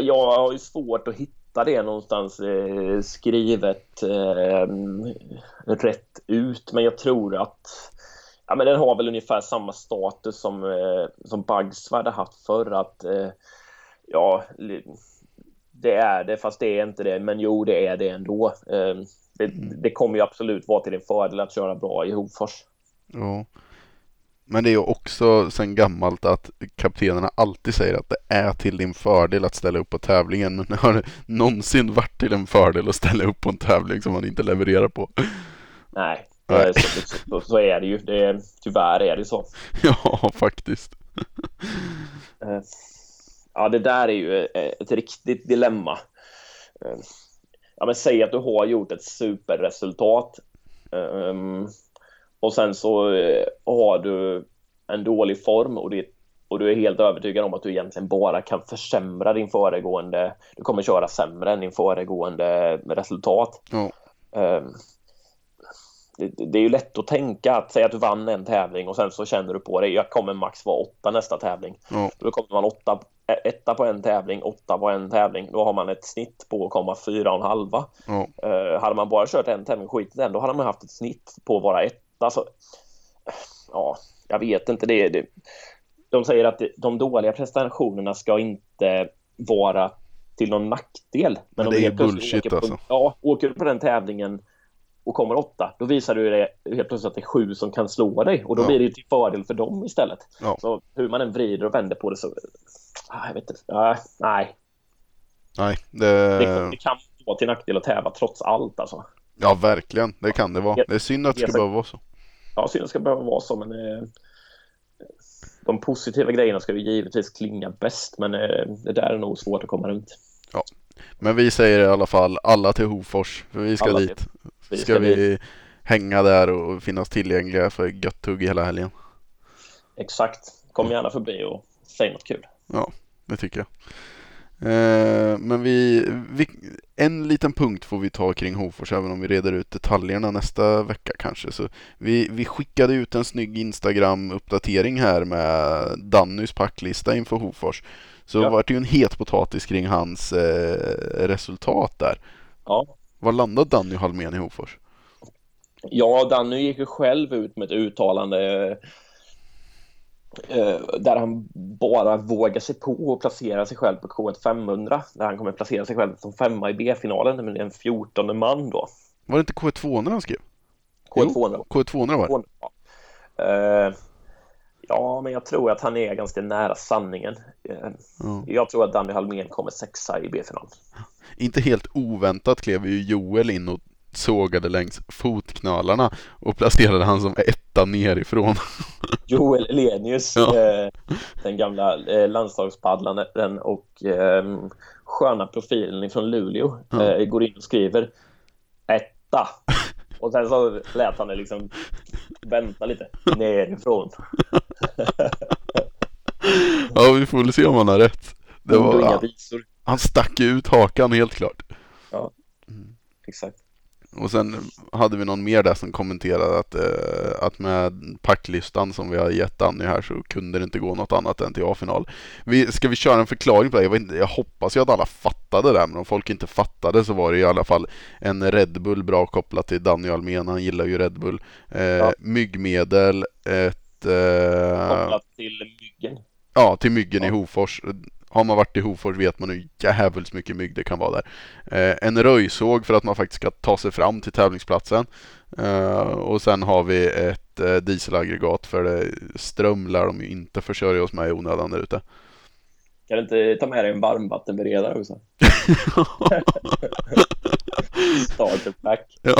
jag har ju svårt att hitta det någonstans eh, skrivet eh, rätt ut, men jag tror att ja, men den har väl ungefär samma status som, eh, som Bugs hade haft förr. Att, eh, ja, det är det, fast det är inte det. Men jo, det är det ändå. Eh, det, mm. det, kommer ju absolut vara till din fördel att köra bra i Hofors. Ja. Men det är ju också sen gammalt att kaptenerna alltid säger att det är till din fördel att ställa upp på tävlingen. Men har det någonsin varit till en fördel att ställa upp på en tävling som man inte levererar på? Nej, Eh, så, så, så, är det ju. Det, tyvärr är det så. [LAUGHS] Ja, faktiskt. Eh, ja, det där är ju ett riktigt dilemma. Eh, ja, men säg att du har gjort ett superresultat ehm, och sen så har du en dålig form och, det, och du är helt övertygad om att du egentligen bara kan försämra din föregående. Du kommer köra sämre än din föregående resultat. Ja. Det, är ju lätt att tänka att säga att du vann en tävling och sen så känner du på dig, jag kommer max vara åtta nästa tävling. Mm. Då kommer man åtta, etta på en tävling, åtta på en tävling. Då har man ett snitt på att komma fyra och en halva. Mm. Uh, hade man bara kört en tävling skit den, då hade man haft ett snitt på att vara etta. Så, ja, jag vet inte. Det, det, de säger att de dåliga prestationerna ska inte vara till någon nackdel. Men, men det är bullshit på, alltså. Ja, åker du på den tävlingen och kommer åtta, då visar du det helt plötsligt att det är sju som kan slå dig och då ja. blir det till fördel för dem istället. Ja. Så hur man än vrider och vänder på det så... Ah, jag vet inte. Ah, nej. Nej, det... det... det... kan vara till nackdel att tävla trots allt alltså. Ja, verkligen. Det kan det vara. Det är synd att det ska behöva vara så. Ja, synd att det ska behöva vara så, men... Eh, de positiva grejerna ska ju givetvis klinga bäst, men eh, det där är nog svårt att komma runt. Ja, men vi säger i alla fall alla till Hofors, för vi ska alla dit. Till ska vi hänga där och finnas tillgängliga för gött tugg hela helgen. Exakt. Kom gärna förbi och säg något kul. Ja, det tycker jag. Eh, men vi, vi, en liten punkt får vi ta kring Hofors även om vi reder ut detaljerna nästa vecka kanske. Så vi, vi skickade ut en snygg Instagram-uppdatering här med Dannys packlista inför Hofors. Så ja. vart det ju en het potatis kring hans eh, resultat där. Ja. Var landade Danny Halmén i Hofors? Ja, Danny gick ju själv ut med ett uttalande eh, där han bara vågar sig på att placera sig själv på K1 500 där han kommer placera sig själv som femma i B-finalen men det är en 14 man då. Var det inte K1 200 han skrev? K1 200. K1 200 var det? Ja. Uh, ja, men jag tror att han är ganska nära sanningen. Mm. Jag tror att Danny Halmén kommer sexa i B-finalen inte helt oväntat klev ju Joel in och sågade längs fotknölarna och placerade han som etta nerifrån. [LAUGHS] Joel Elenius, ja. eh, den gamla eh, landslagspaddlaren och eh, sköna profilen från Luleå, ja. eh, går in och skriver etta. Och sen så lät han det liksom vänta lite nerifrån. [LAUGHS] ja, vi får väl se om han har rätt. Det var, inga visor. Han stack ut hakan helt klart. Ja, mm. exakt. och sen hade vi någon mer där som kommenterade att, eh, att med packlistan som vi har gett Danny här så kunde det inte gå något annat än till A-final. Vi, ska vi köra en förklaring på det? Jag, vet inte, jag hoppas ju att alla fattade det, men om folk inte fattade så var det i alla fall en Red Bull bra kopplat till Danny Almén, han gillar ju Red Bull. Eh, ja. Myggmedel, ett... Eh, kopplat till myggen? Ja, till myggen ja. i Hofors. Har man varit i Hofors vet man hur jävligt mycket mygg det kan vara där. Eh, en röjsåg för att man faktiskt ska ta sig fram till tävlingsplatsen. Eh, och sen har vi ett eh, dieselaggregat för det ström lär de ju inte försörja oss med i onödan där ute. Kan du inte ta med dig en varmvattenberedare också? [LAUGHS] Starterpack. Ja.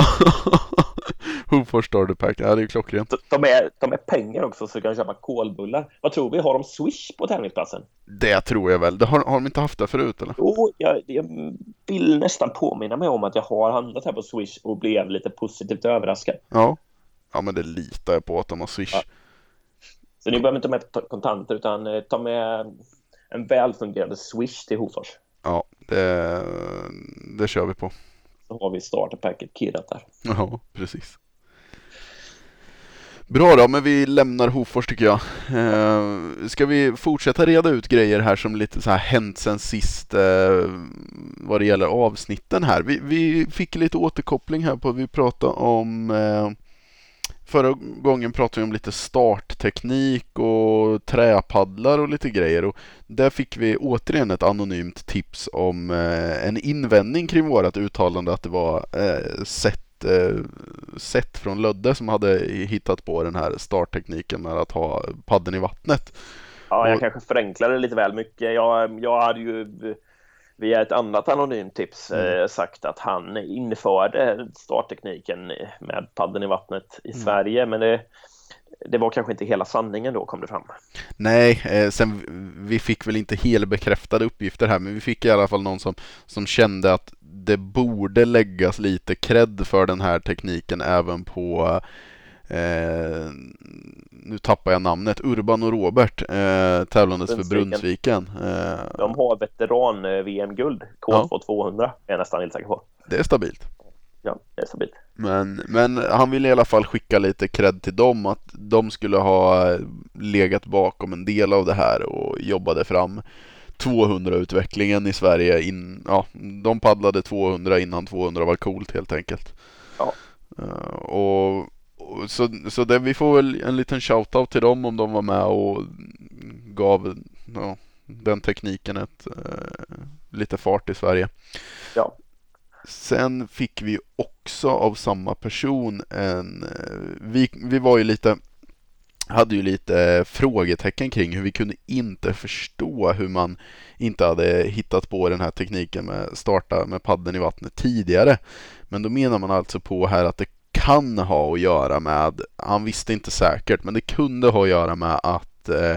Hofors starterpack, ja det är klockrent. Ta med, ta med pengar också så du kan köpa kolbullar. Vad tror vi? Har de Swish på tävlingsplatsen? Det tror jag väl. Det har, har de inte haft det förut eller? Jo, jag, jag, vill nästan påminna mig om att jag har handlat här på Swish och blev lite positivt överraskad. Ja, ja men det litar jag på att de har Swish. Ja. Så ni behöver inte ta med kontanter utan eh, ta med en välfungerande Swish till Hofors. Ja, det, det kör vi på. Så har vi starterpacket kirrat där. Ja, precis. Bra då, men vi lämnar Hofors tycker jag. Eh, ska vi fortsätta reda ut grejer här som lite så här hänt sen sist eh, vad det gäller avsnitten här. Vi, vi fick lite återkoppling här på, vi pratade om eh, Förra gången pratade vi om lite startteknik och träpaddlar och lite grejer och där fick vi återigen ett anonymt tips om eh, en invändning kring vårat uttalande att det var eh, sett, eh, sett från Lödde som hade hittat på den här starttekniken med att ha padden i vattnet. Ja, jag och... kanske förenklade lite väl mycket. Jag, jag hade ju via ett annat anonymt tips mm. eh, sagt att han införde starttekniken med padden i vattnet i mm. Sverige men det, det var kanske inte hela sanningen då kom det fram. Nej, eh, sen vi fick väl inte helbekräftade uppgifter här men vi fick i alla fall någon som, som kände att det borde läggas lite cred för den här tekniken även på Eh, nu tappar jag namnet, Urban och Robert, eh, tävlandes för Brunnsviken. Eh, De har veteran-VM-guld, K2 ja. 200 är jag nästan helt säker på. Det är stabilt. Ja, det är stabilt. Men, men han ville i alla fall skicka lite cred till dem att de skulle ha legat bakom en del av det här och jobbade fram 200-utvecklingen i Sverige. In, ja, de paddlade 200 innan 200 var coolt helt enkelt. Ja. Uh, och så, så det, vi får väl en liten shoutout till dem om de var med och gav ja, den tekniken ett, eh, lite fart i Sverige. Ja. Sen fick vi också av samma person en, eh, vi, vi var ju lite hade ju lite frågetecken kring hur vi kunde inte förstå hur man inte hade hittat på den här tekniken med starta med padden i vattnet tidigare. Men då menar man alltså på här att det kan ha att göra med, han visste inte säkert, men det kunde ha att göra med att eh,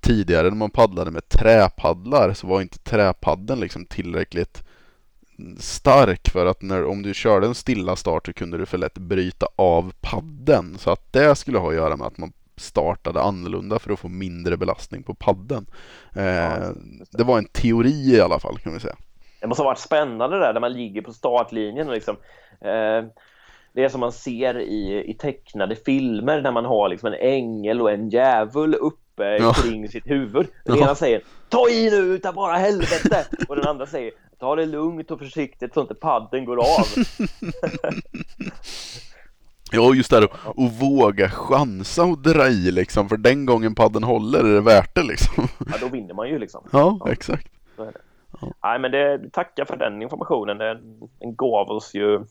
tidigare när man paddlade med träpaddlar så var inte träpaddeln liksom tillräckligt stark för att när, om du körde en stilla start så kunde du för lätt bryta av padden. Så att det skulle ha att göra med att man startade annorlunda för att få mindre belastning på padden. Eh, ja, det. var en teori i alla fall kan vi säga. Det måste ha varit spännande där när man ligger på startlinjen och liksom eh det är som man ser i, i tecknade filmer när man har liksom en ängel och en djävul ja. kring sitt huvud. Den ja. ena säger ta i nu utav bara helvete och den andra säger ta det lugnt och försiktigt så inte padden går av. [LAUGHS] Ja, just det. Och våga chansa och dra i liksom, för den gången padden håller är det värt det liksom. Ja, då vinner man ju liksom. Ja, ja. exakt. Ja. Nej, men det, tacka för den informationen. Den, den gav oss ju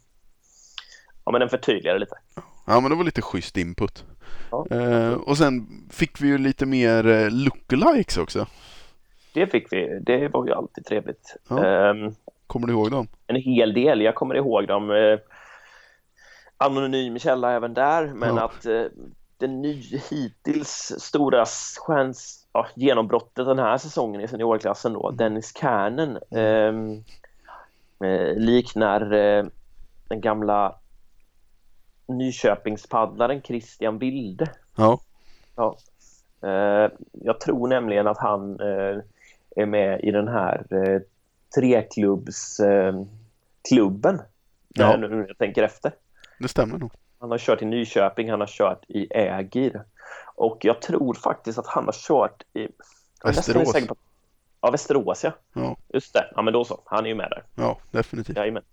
ja, men den förtydligade lite. Ja, men det var lite schysst input. Ja. Eh, och sen fick vi ju lite mer eh, lookalikes också. Det fick vi. Det var ju alltid trevligt. Ja. Eh, kommer du ihåg dem? En hel del. Jag kommer ihåg dem. Eh, anonym källa även där, men ja. att eh, den ny, hittills stora stjärns, ja, genombrottet den här säsongen i seniorklassen då, mm. Dennis Kärnen, ehm, eh, liknar eh, den gamla Nyköpingspaddlaren Christian Wilde. Ja. ja. Eh, jag tror nämligen att han eh, är med i den här eh, treklubbsklubben Ja. Nu när jag tänker efter. Det stämmer nog. Han har kört i Nyköping, han har kört i Ägir. Och jag tror faktiskt att han har kört i... Västerås. På... Ja, Västerås ja. Ja, Just det. Ja, men då så. Han är ju med där. ja definitivt. Jajamän.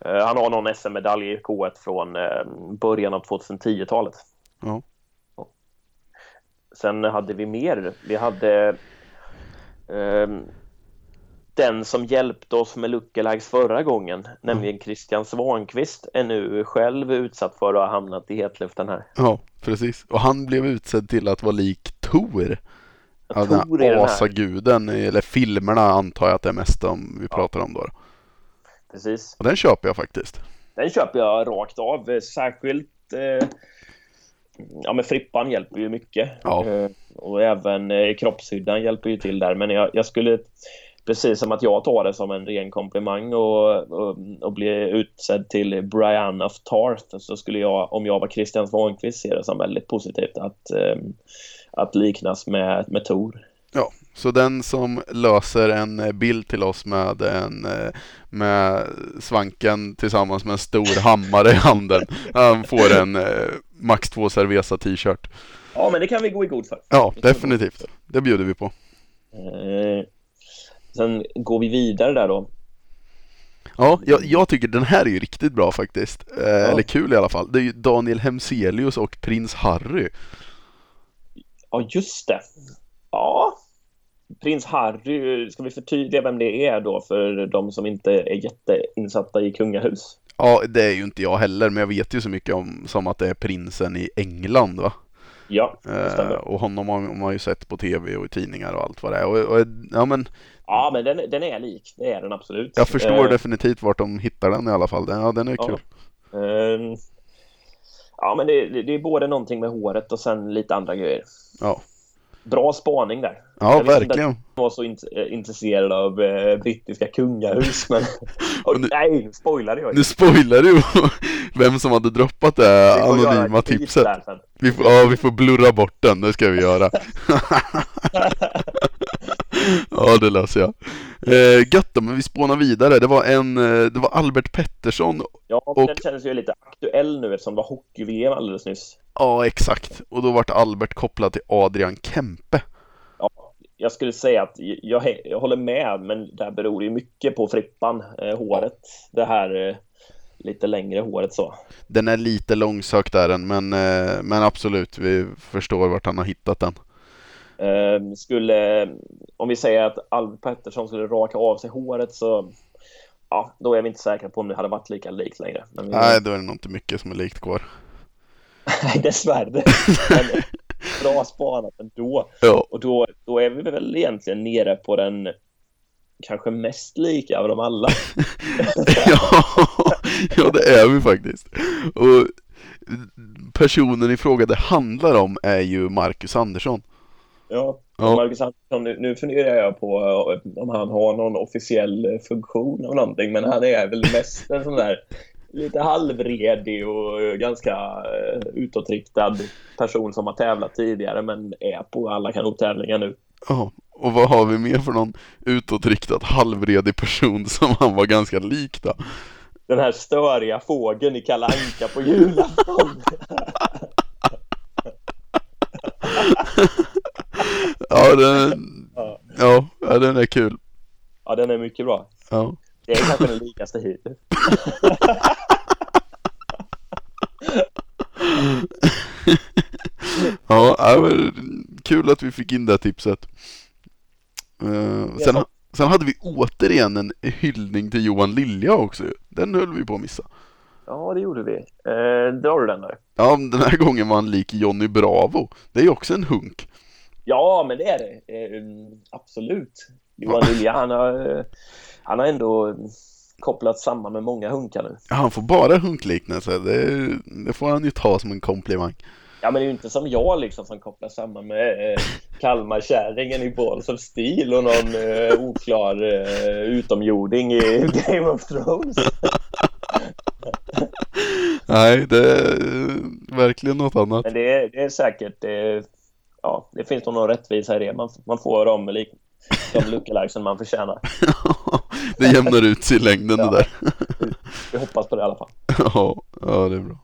Eh, han har någon SM-medalj i K1 från eh, början av 2010-talet. Ja. Sen hade vi mer. Vi hade ehm, den som hjälpte oss med lookalikes förra gången, nämligen Christian Svankvist, är nu själv utsatt för att ha hamnat i hetluften här. Ja, precis. Och han blev utsedd till att vara lik Tor. Ja, den Tor i den här här. asaguden, eller filmerna antar jag att det är mest om vi pratar om då. Precis. Och den köper jag faktiskt. Den köper jag rakt av. Särskilt eh, Ja men Frippan hjälper ju mycket. Ja. Eh, och även eh, kroppshyddan hjälper ju till där. Men jag, jag skulle Precis som att jag tar det som en ren komplimang och, och, och bli utsedd till Brian of Tarth så skulle jag, om jag var Christian Svankvist, se det som väldigt positivt att, eh, att liknas med, med Tor. Ja, så den som löser en eh, bild till oss med en eh, med svanken tillsammans med en stor hammare i handen. [LAUGHS] Han får en eh, Max 2 Cerveza t-shirt. Ja men det kan vi gå i god för. Ja, definitivt. Det bjuder vi på. Eh, sen går vi vidare där då. Ja, jag, jag tycker den här är ju riktigt bra faktiskt. Eh, Eller kul i alla fall. Det är ju Daniel Hemselius och Prins Harry. Ja, just det. Ja. Prins Harry, ska vi förtydliga vem det är då för de som inte är jätteinsatta i kungahus? Ja, det är ju inte jag heller, men jag vet ju så mycket om som att det är prinsen i England va? Ja, det Eh, stämmer. och honom har man ju sett på tv och i tidningar och allt vad det är. Och, och, ja, men Ja, men den, den är lik. Det är den absolut. jag förstår Eh, definitivt vart de hittar den i alla fall. Den, ja, den är Ja. kul. eh, ja, men det, det det är både någonting med håret och sen lite andra grejer. Ja, Bra spaning där. ja verkligen. Jag var så int- eh, intresserad av eh, brittiska kungahus, men... [LAUGHS] Oj, nu- nej, nu spoilade jag. Nu spoilar du [LAUGHS] vem som hade droppat det anonyma tipset. Vi får, ja, vi får blurra bort den, det ska vi göra. [LAUGHS] [LAUGHS] ja, det löser jag. Eh, gött då, men vi spånar vidare. Det var en, eh, det var Albert Pettersson. Ja, Och- den känns ju lite aktuell nu eftersom det var hockey-VM alldeles nyss. Ja, exakt. Och då vart Albert kopplad till Adrian Kempe. Ja, jag skulle säga att jag, jag håller med, men där beror ju mycket på frippan, eh, håret. Det här eh, lite längre håret så. Den är lite långsökt där den, men, eh, men absolut, vi förstår vart han har hittat den. Eh, skulle, om vi säger att Albert Pettersson skulle raka av sig håret så Ja, då är vi inte säkra på om det hade varit lika likt längre. Vi, Nej, då är det nog inte mycket som är likt kvar. Nej, [LAUGHS] dessvärre. Men bra spanat ändå. Ja, Och då, då är vi väl egentligen nere på den kanske mest lika av dem alla. [LAUGHS] ja, ja, det är vi faktiskt. Och personen i fråga det handlar om är ju Marcus Andersson. Ja, Ja. Marcus Andersson, nu, nu funderar jag på eh, om han har någon officiell eh, funktion av någonting, men han är väl mest en sån där lite halvredig och eh, ganska utåtriktad person som har tävlat tidigare men är på alla kanottävlingar nu. Ja, och vad har vi mer för någon utåtriktad halvredig person som han var ganska lik då? Den här störiga fågeln i Kalle Anka på julafton. [LAUGHS] Ja, den, Ja. ja, den är kul. ja, den är mycket bra. Ja. Det är kanske den likaste hittills. [LAUGHS] Ja, ja, men kul att vi fick in det tipset. Eh, sen, sen hade vi återigen en hyllning till Johan Lilja också. Den höll vi på att missa. Ja, det gjorde vi. Eh, drar du den där? Ja, den här gången var han lik Johnny Bravo. Det är ju också en hunk. Ja, men det är det. Eh, absolut. Johan Lilja, han har, eh, han har ändå kopplat samman med många hunkar nu. Ja, han får bara hunkliknelse. Det, det får han ju ta som en komplimang. Ja, men det är ju inte som jag liksom som kopplar samman med eh, Kalmarkärringen i Balls of Steel och någon eh, oklar eh, utomjording i [LAUGHS] Game of Thrones. Nej, det är verkligen något annat. Men det är, det är säkert, ja, det finns nog någon rättvisa i det. Man, man får de, lik- de lookalikesen man förtjänar. [LAUGHS] det jämnar ut sig i längden Ja. det där. [LAUGHS] Vi hoppas på det i alla fall. Ja, ja, det är bra.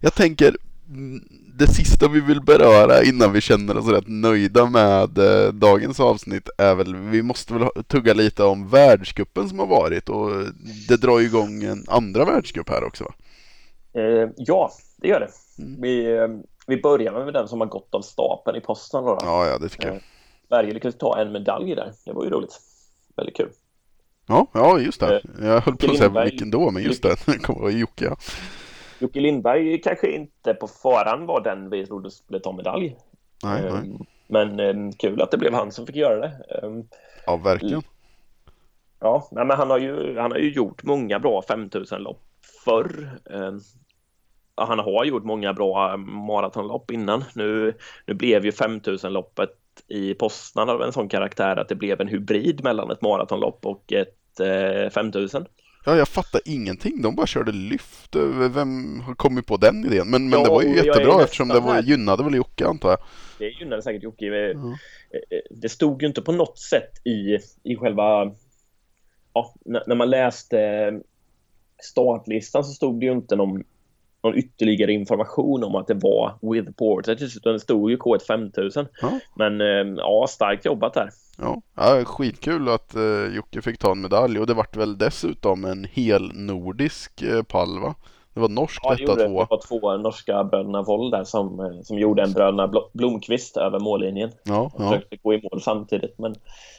Jag tänker, mm, det sista vi vill beröra innan vi känner oss rätt nöjda med eh, dagens avsnitt är väl, vi måste väl tugga lite om världscupen som har varit och det drar ju igång en andra världscup här också va? Eh, ja, det gör det. Mm. Vi, eh, vi börjar med den som har gått av stapeln i posten. Då, då. Ja, ja det tycker jag. Eh, Sverige lyckades ta en medalj där. Det var ju roligt. Väldigt kul. Ja, ja just det. Eh, Jag höll på att säga vilken då, men just det. [LAUGHS] Det kommer vara Jocke ja. Jocke Lindberg kanske inte på förhand var den vi trodde skulle ta medalj. Nej, Eh, nej. Men kul att det blev han som fick göra det. Ja, verkligen. Ja, men han har, ju, han har ju gjort många bra 5000-lopp förr. Han har gjort många bra maratonlopp innan. Nu, nu blev ju 5000-loppet i Poznan av en sån karaktär att det blev en hybrid mellan ett maratonlopp och ett eh, 5000. Ja, jag fattar ingenting. De bara körde lyft. Vem har kommit på den idén? Men, men Ja, det var ju jättebra eftersom det var, gynnade väl Jocke antar jag. Det gynnade säkert Jocke. Eh, Det stod ju inte på något sätt i, i själva... Ja, när, när man läste startlistan så stod det ju inte någon, någon ytterligare information om att det var with Portage utan det stod ju K1 5000. Ja. Men eh, ja, starkt jobbat där. Ja, ja skitkul att uh, Jocke fick ta en medalj och det vart väl dessutom en hel nordisk uh, pall va? Det var norsk Ja, det, detta det tvåa. var två norska bröderna Woll där som, eh, som gjorde en bröderna Bl- Blomqvist över mållinjen. Ja, ja. försökte gå i mål samtidigt. Men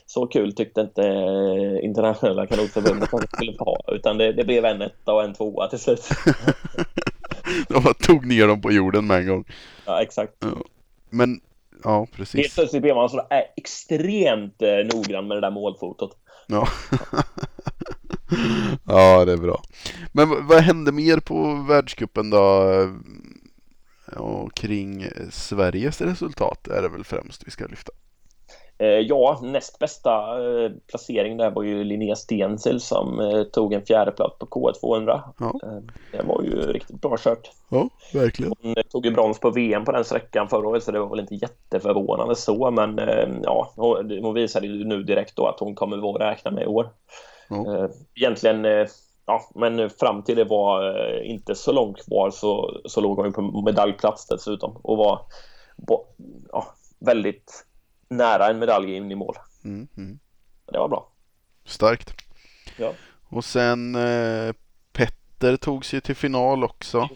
så kul tyckte inte eh, internationella kanotförbundet att det skulle vara. Utan det, det blev en etta och en tvåa till slut. [LAUGHS] De bara tog ner dem på jorden med en gång. Ja, exakt. Men, ja Helt precis. plötsligt blev man så äh, extremt eh, noggrann med det där målfotot. Ja. [LAUGHS] ja, det är bra. Men vad- hände mer på världscupen då? Ja, kring eh, Sveriges resultat är det väl främst vi ska lyfta. Eh, ja, näst bästa eh, placering där var ju Linnea Stensel som eh, tog en fjärde plats på K200. Ja. Det var ju riktigt bra kört. Ja, verkligen. Hon tog ju brons på VM på den sträckan förra året så det var väl inte jätteförvånande så men ja, hon visade ju nu direkt då att hon kommer vara räkna med i år. Ja. Egentligen, ja, men fram till det var inte så långt kvar så, så låg hon ju på medaljplats dessutom och var ja, väldigt nära en medalj in i mål. Mm, mm. Det var bra. Starkt. Ja. Och sen eh, Petter tog sig till final också.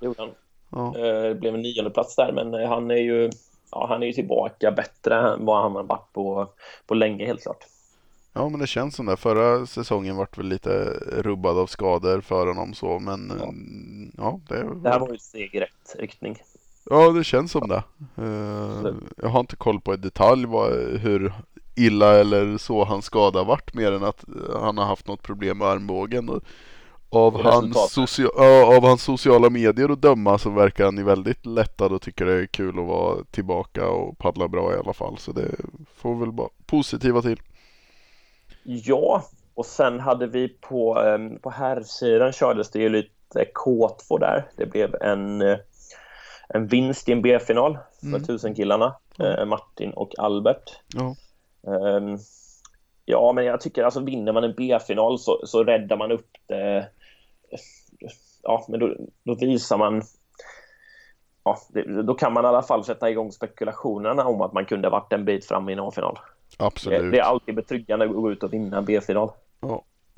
Det gjorde han. Ja. Eh, Det blev en nionde plats där men eh, han är ju Ja, han är ju tillbaka bättre än vad han har varit på, på länge helt klart. ja, men det känns som det. Förra säsongen vart väl lite rubbad av skador för honom så, men Ja. ja, ja det, Det här var ju ett steg i rätt riktning. Ja, det känns som det. Eh, jag har inte koll på i detalj vad, hur illa eller så hans skada varit mer än att han har haft något problem med armbågen. Och av, hans socia- av hans sociala medier att döma så verkar han ju väldigt lättad och tycker det är kul att vara tillbaka och paddla bra i alla fall. Så det får väl bara positiva till. Ja, och sen hade vi på, eh, på herrsidan kördes det ju lite K2 där. Det blev en, eh, en vinst i en B-final för Mm. tusenkillarna, eh, Martin och Albert. Ja. Ehm, Ja, men jag tycker alltså vinner man en B-final så, så räddar man upp det. Ja, men då, då visar man... Ja, det, då kan man i alla fall sätta igång spekulationerna om att man kunde varit en bit fram i en A-final. Det, Absolut. det är alltid betryggande att gå ut och vinna en B-final.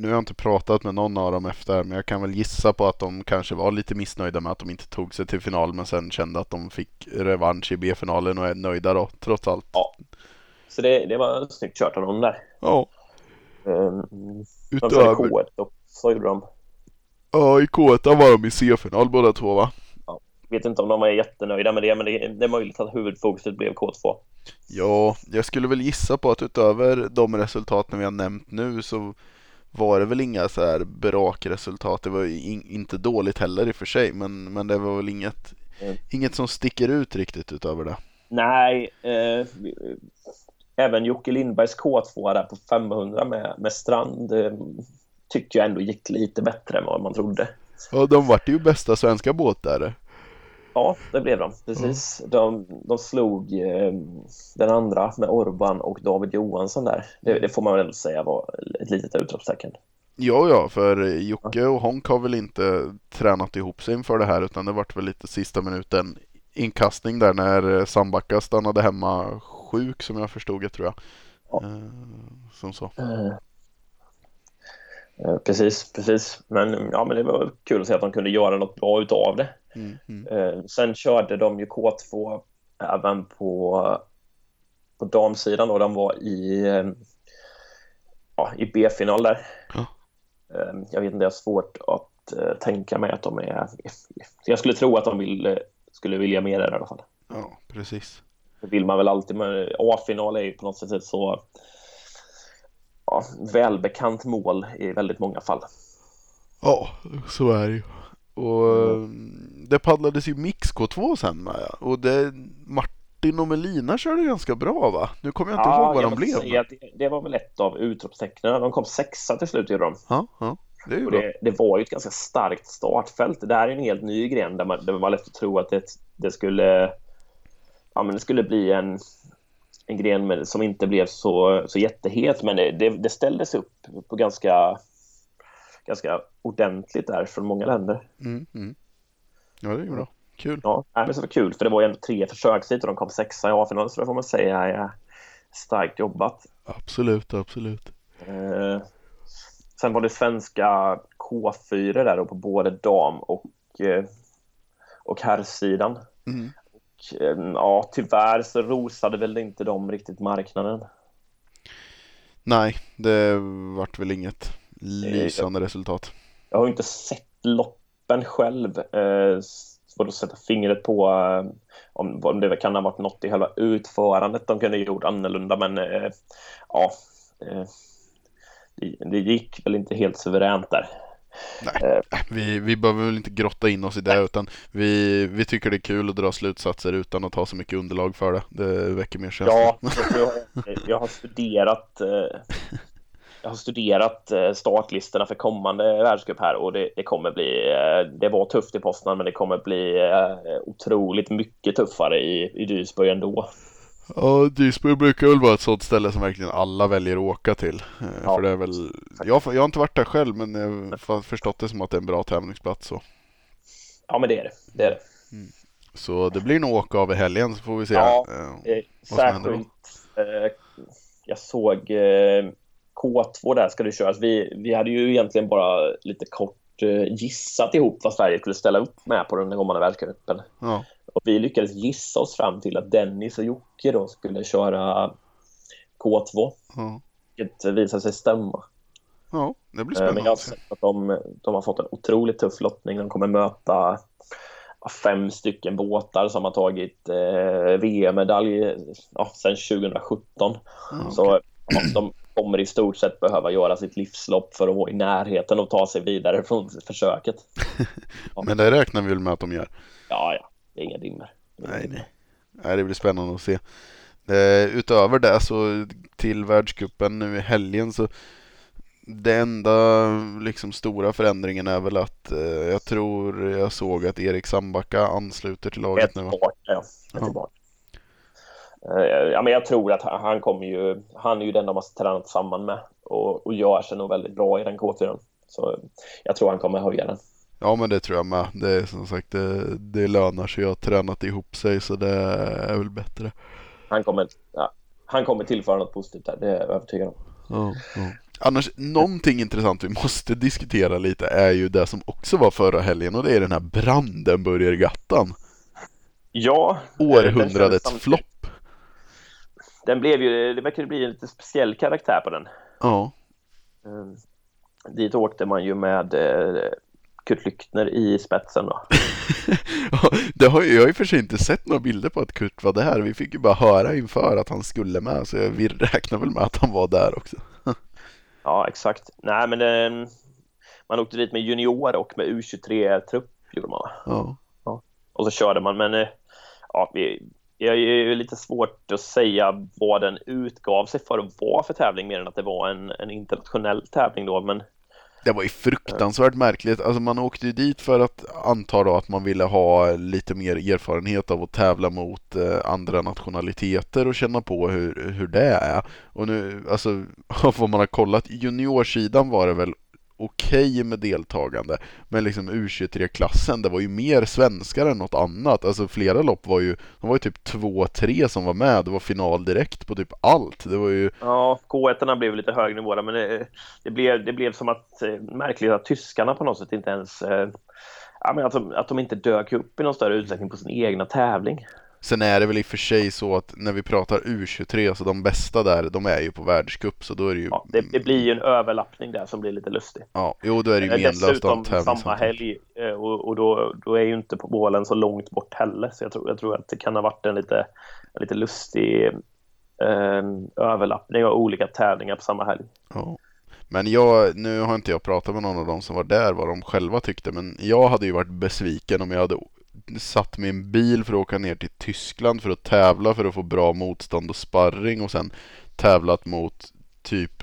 Nu har jag inte pratat med någon av dem efter men jag kan väl gissa på att de kanske var lite missnöjda med att de inte tog sig till final men sen kände att de fick revansch i B-finalen och är nöjda då trots allt. Ja. Så det, det var snyggt kört av dem där. Ja, De körde utöver. K1 och så gjorde de. Ja, i K1 var de i C-final båda två va? Vet inte om de var jättenöjda med det, men det, det är möjligt att huvudfokuset blev K2. Ja, jag skulle väl gissa på att utöver de resultaten vi har nämnt nu så var det väl inga så här brakresultat. Det var in, inte dåligt heller i och för sig, men, men det var väl inget, Mm. inget som sticker ut riktigt utöver det. Nej, eh, även Jocke Lindbergs K2 där på 500 med, med Strand eh, tycker jag ändå gick lite bättre än vad man trodde. Ja, de vart ju bästa svenska båtare. Ja, det blev de. Precis. De, de slog eh, den andra med Orban och David Johansson där. Det, det får man väl ändå säga var ett litet utropstecken. Ja, ja, för Jocke och Honk har väl inte tränat ihop sig inför det här utan det vart väl lite sista minuten inkastning där när Sandbacka stannade hemma sjuk som jag förstod det tror jag. Ja. Eh, som så. Eh, eh, Precis, precis. Men, ja, men det var kul att se att de kunde göra något bra utav det. Mm, mm. Eh, Sen körde de ju K2 även på, på damsidan då. De var i, eh, ja, i B-final där. Ja. Eh, Jag vet inte, jag har svårt att eh, tänka mig att de är... Jag skulle tro att de vill, eh, skulle vilja mer där i alla fall. Ja, precis. Det vill man väl alltid, men A-final är ju på något sätt så ja, välbekant mål i väldigt många fall. Ja, så är det ju. Och eh, det paddlades ju Mix K2 sen med ja. Och det, Martin och Melina körde ganska bra va? Nu kommer jag inte ihåg vad de blev. säga det, det var väl ett av utropstecknen. De kom sexa till slut gjorde de. Ja, ja, det är det, det var ju ett ganska starkt startfält. Det här är en helt ny gren där, man, där det var lätt att tro att det, det skulle ja, men det skulle bli en, en gren med, som inte blev så, så jättehet. Men det, det, det ställdes upp på ganska, ganska ordentligt där från många länder. Mm, mm. Ja, det är ju bra. Kul. Ja, men så var det kul för det var ju ändå tre försök hit och de kom sexa i A-finalen så det får man säga är starkt jobbat. Absolut, absolut. Eh, sen var det svenska K4 där då på både dam och, eh, och herrsidan. Mm. Eh, ja, tyvärr så rosade väl inte de riktigt marknaden. Nej, det vart väl inget lysande resultat. Jag har inte sett loppen själv. Eh, svårt att sätta fingret på eh, om, om det kan ha varit något i själva utförandet de kunde gjort annorlunda. Men eh, ja, eh, det, det gick väl inte helt suveränt där. Nej, vi, vi behöver väl inte grotta in oss i det utan vi, vi tycker det är kul att dra slutsatser utan att ha så mycket underlag för det. Det väcker mer känsla. Ja, [LAUGHS] jag, jag, har studerat eh, jag har studerat eh, startlistorna för kommande världscup här och det, det kommer bli, eh, det var tufft i Poznan men det kommer bli eh, otroligt mycket tuffare i, i Duisburg ändå. Ja, Duisburg brukar väl vara ett sådant ställe som verkligen alla väljer att åka till. Eh, Ja, för det är väl, jag, jag har inte varit där själv men jag har förstått det som att det är en bra tävlingsplats. Så, Ja men det är det. det, är det. så det blir nog åka av i helgen så får vi se. Ja. Eh, som händer då? Särskilt, eh, jag såg eh, K2 där ska det köras. Vi, vi hade ju egentligen bara lite kort eh, gissat ihop vad Sverige skulle ställa upp med på den kommande världscupen. Ja, Och vi lyckades gissa oss fram till att Dennis och Jocke då skulle köra K2. ja, Vilket visade sig stämma. ja, det blir Eh, Men spännande. jag har sett att de, de har fått en otroligt tuff lottning. De kommer möta ja, fem stycken båtar som har tagit eh, VM-medalj ja, sedan 2017. Ja, Så ja, de kommer i stort sett behöva göra sitt livslopp för att vara i närheten och ta sig vidare från försöket. [LAUGHS] Men det räknar vi väl med att de gör. Ja, ja, det är inga dimmer. Nej, nej. nej, det blir spännande att se. Eh, utöver det så till världscupen nu i helgen så det enda liksom stora förändringen är väl att eh, jag tror jag såg att Erik Sambacka ansluter till laget nu va? ja. Ja. Eh, Ja, men jag tror att han han kommer ju, han är ju den de har tränat samman med och, och gör sig nog väldigt bra i den K4. Så jag tror han kommer höja den. Ja men det tror jag med. Det är som sagt det, det lönar sig att ha tränat ihop sig så det är väl bättre. Han kommer, ja, han kommer tillföra något positivt där, det är jag övertygad om. Ja, ja. Annars, någonting intressant vi måste diskutera lite är ju det som också var förra helgen och det är den här Brandenburgergattan. Ja, eh, Århundradets kändes- flopp. Den blev ju, det verkar bli en lite speciell karaktär på den. Ja, Eh, Dit åkte man ju med eh, Kurt Lyckner i spetsen då. [LAUGHS] Ja, det har, jag har ju för sig inte sett några bilder på att Kurt var där. Vi fick ju bara höra inför att han skulle med så vi räknar väl med att han var där också. [LAUGHS] Ja, exakt. Nej, men eh, man åkte dit med junior och med U23-trupp gjorde man. va? Ja, Och så körde man, men eh, ja, vi, det är ju lite svårt att säga vad den utgav sig för att vara för tävling mer än att det var en, en internationell tävling då. Men det var ju fruktansvärt märkligt. Alltså man åkte ju dit för att anta då att man ville ha lite mer erfarenhet av att tävla mot eh, andra nationaliteter och känna på hur, hur det är. Och nu, alltså av [LAUGHS] vad man har kollat, juniorsidan var det väl okej okay med deltagande. Men liksom U23-klassen, det var ju mer svenskar än något annat. Alltså flera lopp var ju, de var ju typ två, tre som var med. Det var final direkt på typ allt. Det var ju... Ja, K1 blev lite högre nivå men det, det, blev, det blev som att, eh, märkligt att tyskarna på något sätt inte ens eh, Ja, men att, de, att de inte dök upp i någon större utsträckning på sin egna tävling. Sen är det väl i och för sig så att när vi pratar U23 så de bästa där, de är ju på världscup så då är det ju... Ja, det, det blir ju en överlappning där som blir lite lustig. Ja, jo då är det ju menlöst Dessutom samma helg eh, och, och då, då är ju inte på målen så långt bort heller så jag tror, jag tror att det kan ha varit en lite, en lite lustig eh, överlappning av olika tävlingar på samma helg. Ja. Men jag, nu har inte jag pratat med någon av dem som var där vad de själva tyckte men jag hade ju varit besviken om jag hade satt i en bil för att åka ner till Tyskland för att tävla för att få bra motstånd och sparring och sen tävlat mot typ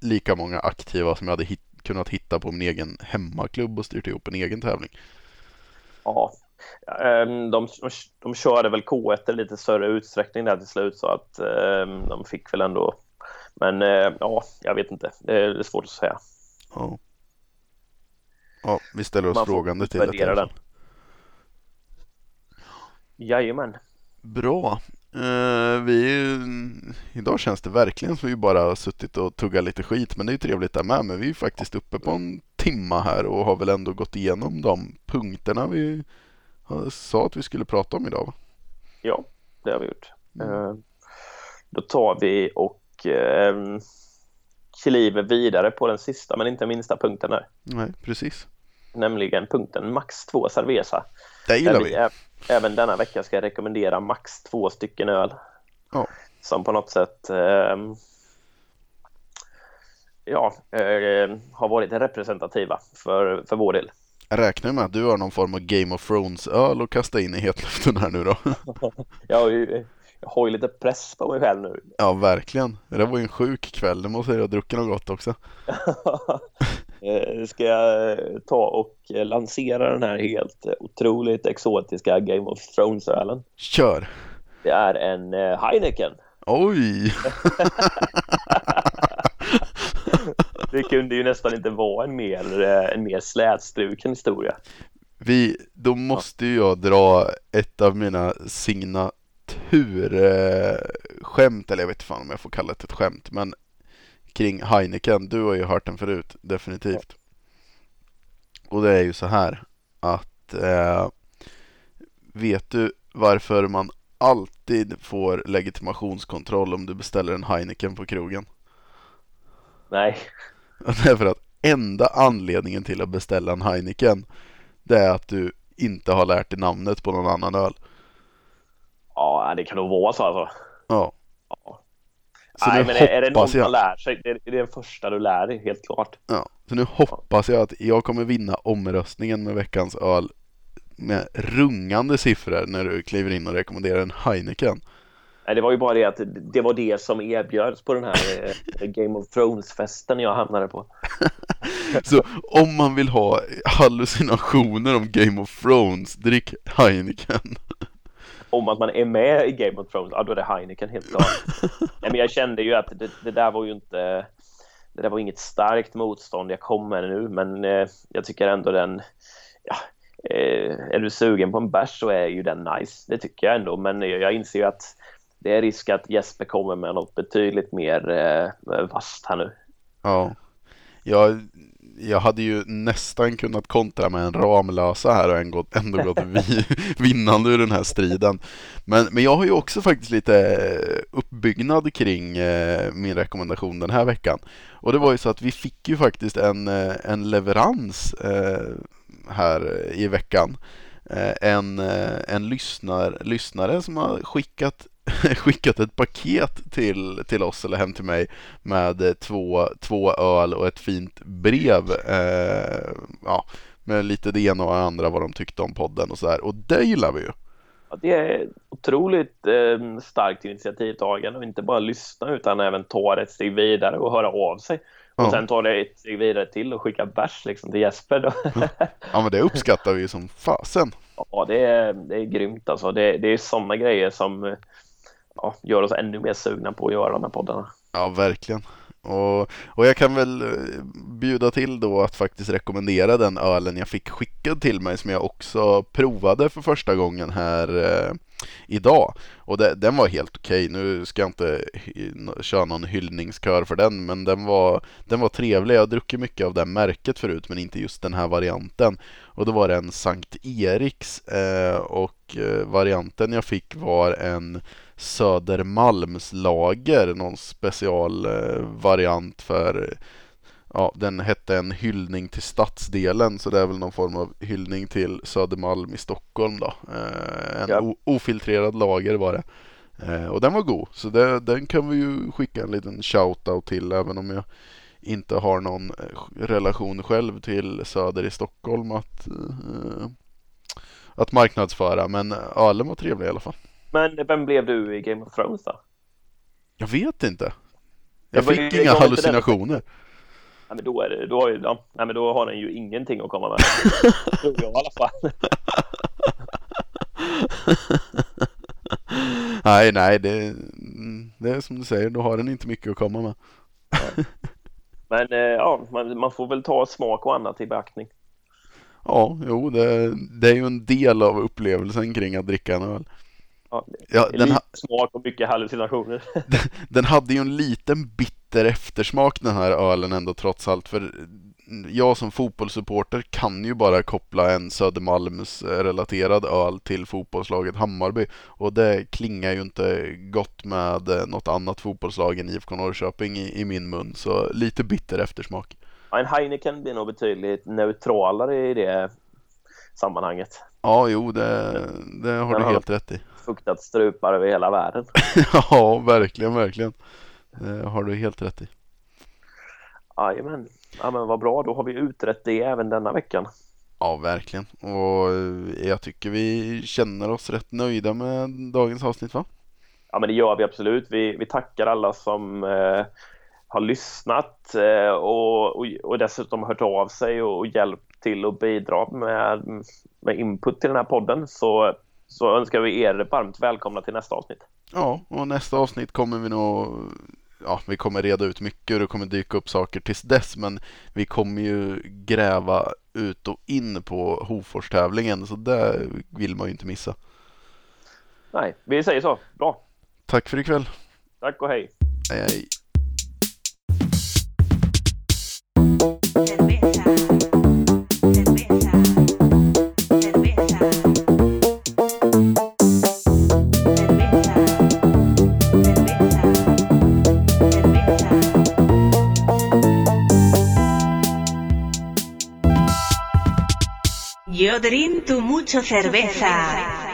lika många aktiva som jag hade hit, kunnat hitta på min egen hemmaklubb och styrt ihop en egen tävling. Ja, ehm, de, de, de körde väl K1 i lite större utsträckning där till slut så att ehm, de fick väl ändå men eh, ja, jag vet inte. Det är svårt att säga. Ja, ja vi ställer oss frågande till det. Den. Jajamän. Bra. Uh, vi, idag känns det verkligen som vi bara har suttit och tuggat lite skit men det är ju trevligt där med. Men vi är faktiskt uppe på en timma här och har väl ändå gått igenom de punkterna vi sa att vi skulle prata om idag. Ja, det har vi gjort. Mm. Uh, då tar vi och uh, kliver vidare på den sista men inte minsta punkten här. Nej, precis. Nämligen punkten max två cerveza. Det gillar vi. vi även denna vecka ska jag rekommendera max två stycken öl. Ja. Som på något sätt eh, ja, eh, har varit representativa för, för vår del. Jag räknar med att du har någon form av Game of Thrones-öl att kasta in i hetluften här nu då. [LAUGHS] jag, jag har ju lite press på mig själv nu. Ja, verkligen. Det var ju en sjuk kväll, det måste jag ha druckit något gott också. [LAUGHS] Eh, ska jag eh, ta och eh, lansera den här helt otroligt exotiska Game of Thrones-ölen? Kör! Det är en Heineken. Oj! [LAUGHS] det kunde ju nästan inte vara en mer, en mer slätstruken historia. Vi, då måste ju jag dra ett av mina signaturskämt, eller jag vet inte fan om jag får kalla det ett skämt, men kring Heineken. Du har ju hört den förut, definitivt. Och det är ju så här att eh, vet du varför man alltid får legitimationskontroll om du beställer en Heineken på krogen? Nej. [LAUGHS] Det är för att enda anledningen till att beställa en Heineken det är att du inte har lärt dig namnet på någon annan öl. Ja, det kan nog vara så alltså. Ja. ja. Så Nej, men är det något jag... man lär sig, det är det första du lär dig, helt klart. Ja, så nu hoppas jag att jag kommer vinna omröstningen med veckans öl med rungande siffror när du kliver in och rekommenderar en Heineken. Nej, det var ju bara det att det var det som erbjöds på den här eh, Game of Thrones-festen jag hamnade på. [LAUGHS] så om man vill ha hallucinationer om Game of Thrones, drick Heineken [LAUGHS] om att man är med i Game of Thrones, ja då är det Heineken helt klart. [LAUGHS] Nej, men jag kände ju att det, det, där var ju inte, det där var inget starkt motstånd jag kom med nu, men eh, jag tycker ändå den, ja, eh, är du sugen på en bärs så är ju den nice, det tycker jag ändå, men jag inser ju att det är risk att Jesper kommer med något betydligt mer eh, vasst här nu. Ja, jag jag hade ju nästan kunnat kontra med en Ramlösa här och [LAUGHS] ändå gått vinnande ur den här striden. Men, men jag har ju också faktiskt lite eh, uppbyggnad kring eh, min rekommendation den här veckan. Och det var ju så att vi fick ju faktiskt en, eh, en leverans här i veckan. En, en lyssnar, lyssnare som har skickat [LAUGHS] skickat ett paket till, till oss eller hem till mig med två, två öl och ett fint brev. Eh, ja, med lite det ena och det andra vad de tyckte om podden och sådär. Och det gillar vi ju. Ja, det är otroligt eh, starkt initiativtagande och inte bara lyssna utan även ta ett steg vidare och höra av sig. Och Ja. sen tar det ett steg vidare till och skicka bärs liksom till Jesper då. [LAUGHS] Ja men det uppskattar vi som fasen. Ja, det är, det är grymt alltså. Det, det är sådana grejer som eh, ja, gör oss ännu mer sugna på att göra de här poddarna. Ja, verkligen. Och, och jag kan väl eh, bjuda till då att faktiskt rekommendera den ölen jag fick skickad till mig som jag också provade för första gången här eh, idag. Och det, den var helt okej. Nu ska jag inte köra någon hyllningskör för den, men den var, den var trevlig. Jag har druckit mycket av det märket förut, men inte just den här varianten. Och då var det en Sankt Eriks eh, och eh, varianten jag fick var en Södermalmslager, någon specialvariant för Ja, den hette en hyllning till stadsdelen så det är väl någon form av hyllning till Södermalm i Stockholm då. Eh, en Ja. ofiltrerad lager var det. Eh, och den var god, så det, den kan vi ju skicka en liten shout-out till även om jag inte har någon eh, relation själv till Söder i Stockholm att, eh, att marknadsföra. Men ölen var trevlig i alla fall. Men vem blev du i Game of Thrones då? Jag vet inte. Det Jag var fick ju- inga hallucinationer. Ja, men då, är det, då, har ju, ja, nej, men då har den ju ingenting att komma med. [LAUGHS] Tror jag i alla fall. [LAUGHS] nej, nej, det, det är som du säger, då har den inte mycket att komma med. Men eh, ja, man, man får väl ta smak och annat i beaktning. Ja, jo, det, det är ju en del av upplevelsen kring att dricka en öl. Ja, Ja, den, ha, smak och mycket hallucinationer. [LAUGHS] den hade ju en liten bitter eftersmak den här ölen ändå trots allt. För jag som fotbollssupporter kan ju bara koppla en Södermalms relaterad öl till fotbollslaget Hammarby. Och det klingar ju inte gott med eh, något annat fotbollslag än IFK Norrköping i, i min mun. Så lite bitter eftersmak. En Heineken blir nog betydligt neutralare i det sammanhanget. Ja, jo, det, det har Den du har- helt rätt i. Fuktat strupar över hela världen. [LAUGHS] ja, verkligen, verkligen. Det har du helt rätt i. Jajamän. Ja men vad bra, då har vi utrett det även denna veckan. Ja, verkligen. Och eh, jag tycker vi känner oss rätt nöjda med dagens avsnitt, va? Ja men det gör vi absolut. Vi, vi tackar alla som eh, har lyssnat eh, och, och, och dessutom hört av sig och, och hjälpt till att bidra med, med input till den här podden. Så, så önskar vi er varmt välkomna till nästa avsnitt. Ja, och nästa avsnitt kommer vi nog Ja, vi kommer reda ut mycket och det kommer dyka upp saker tills dess men vi kommer ju gräva ut och in på Hofors-tävlingen så det vill man ju inte missa. Nej, vi säger så. Bra. Tack för ikväll. Tack och hej. Hej, hej. Drink tu mucho cerveza.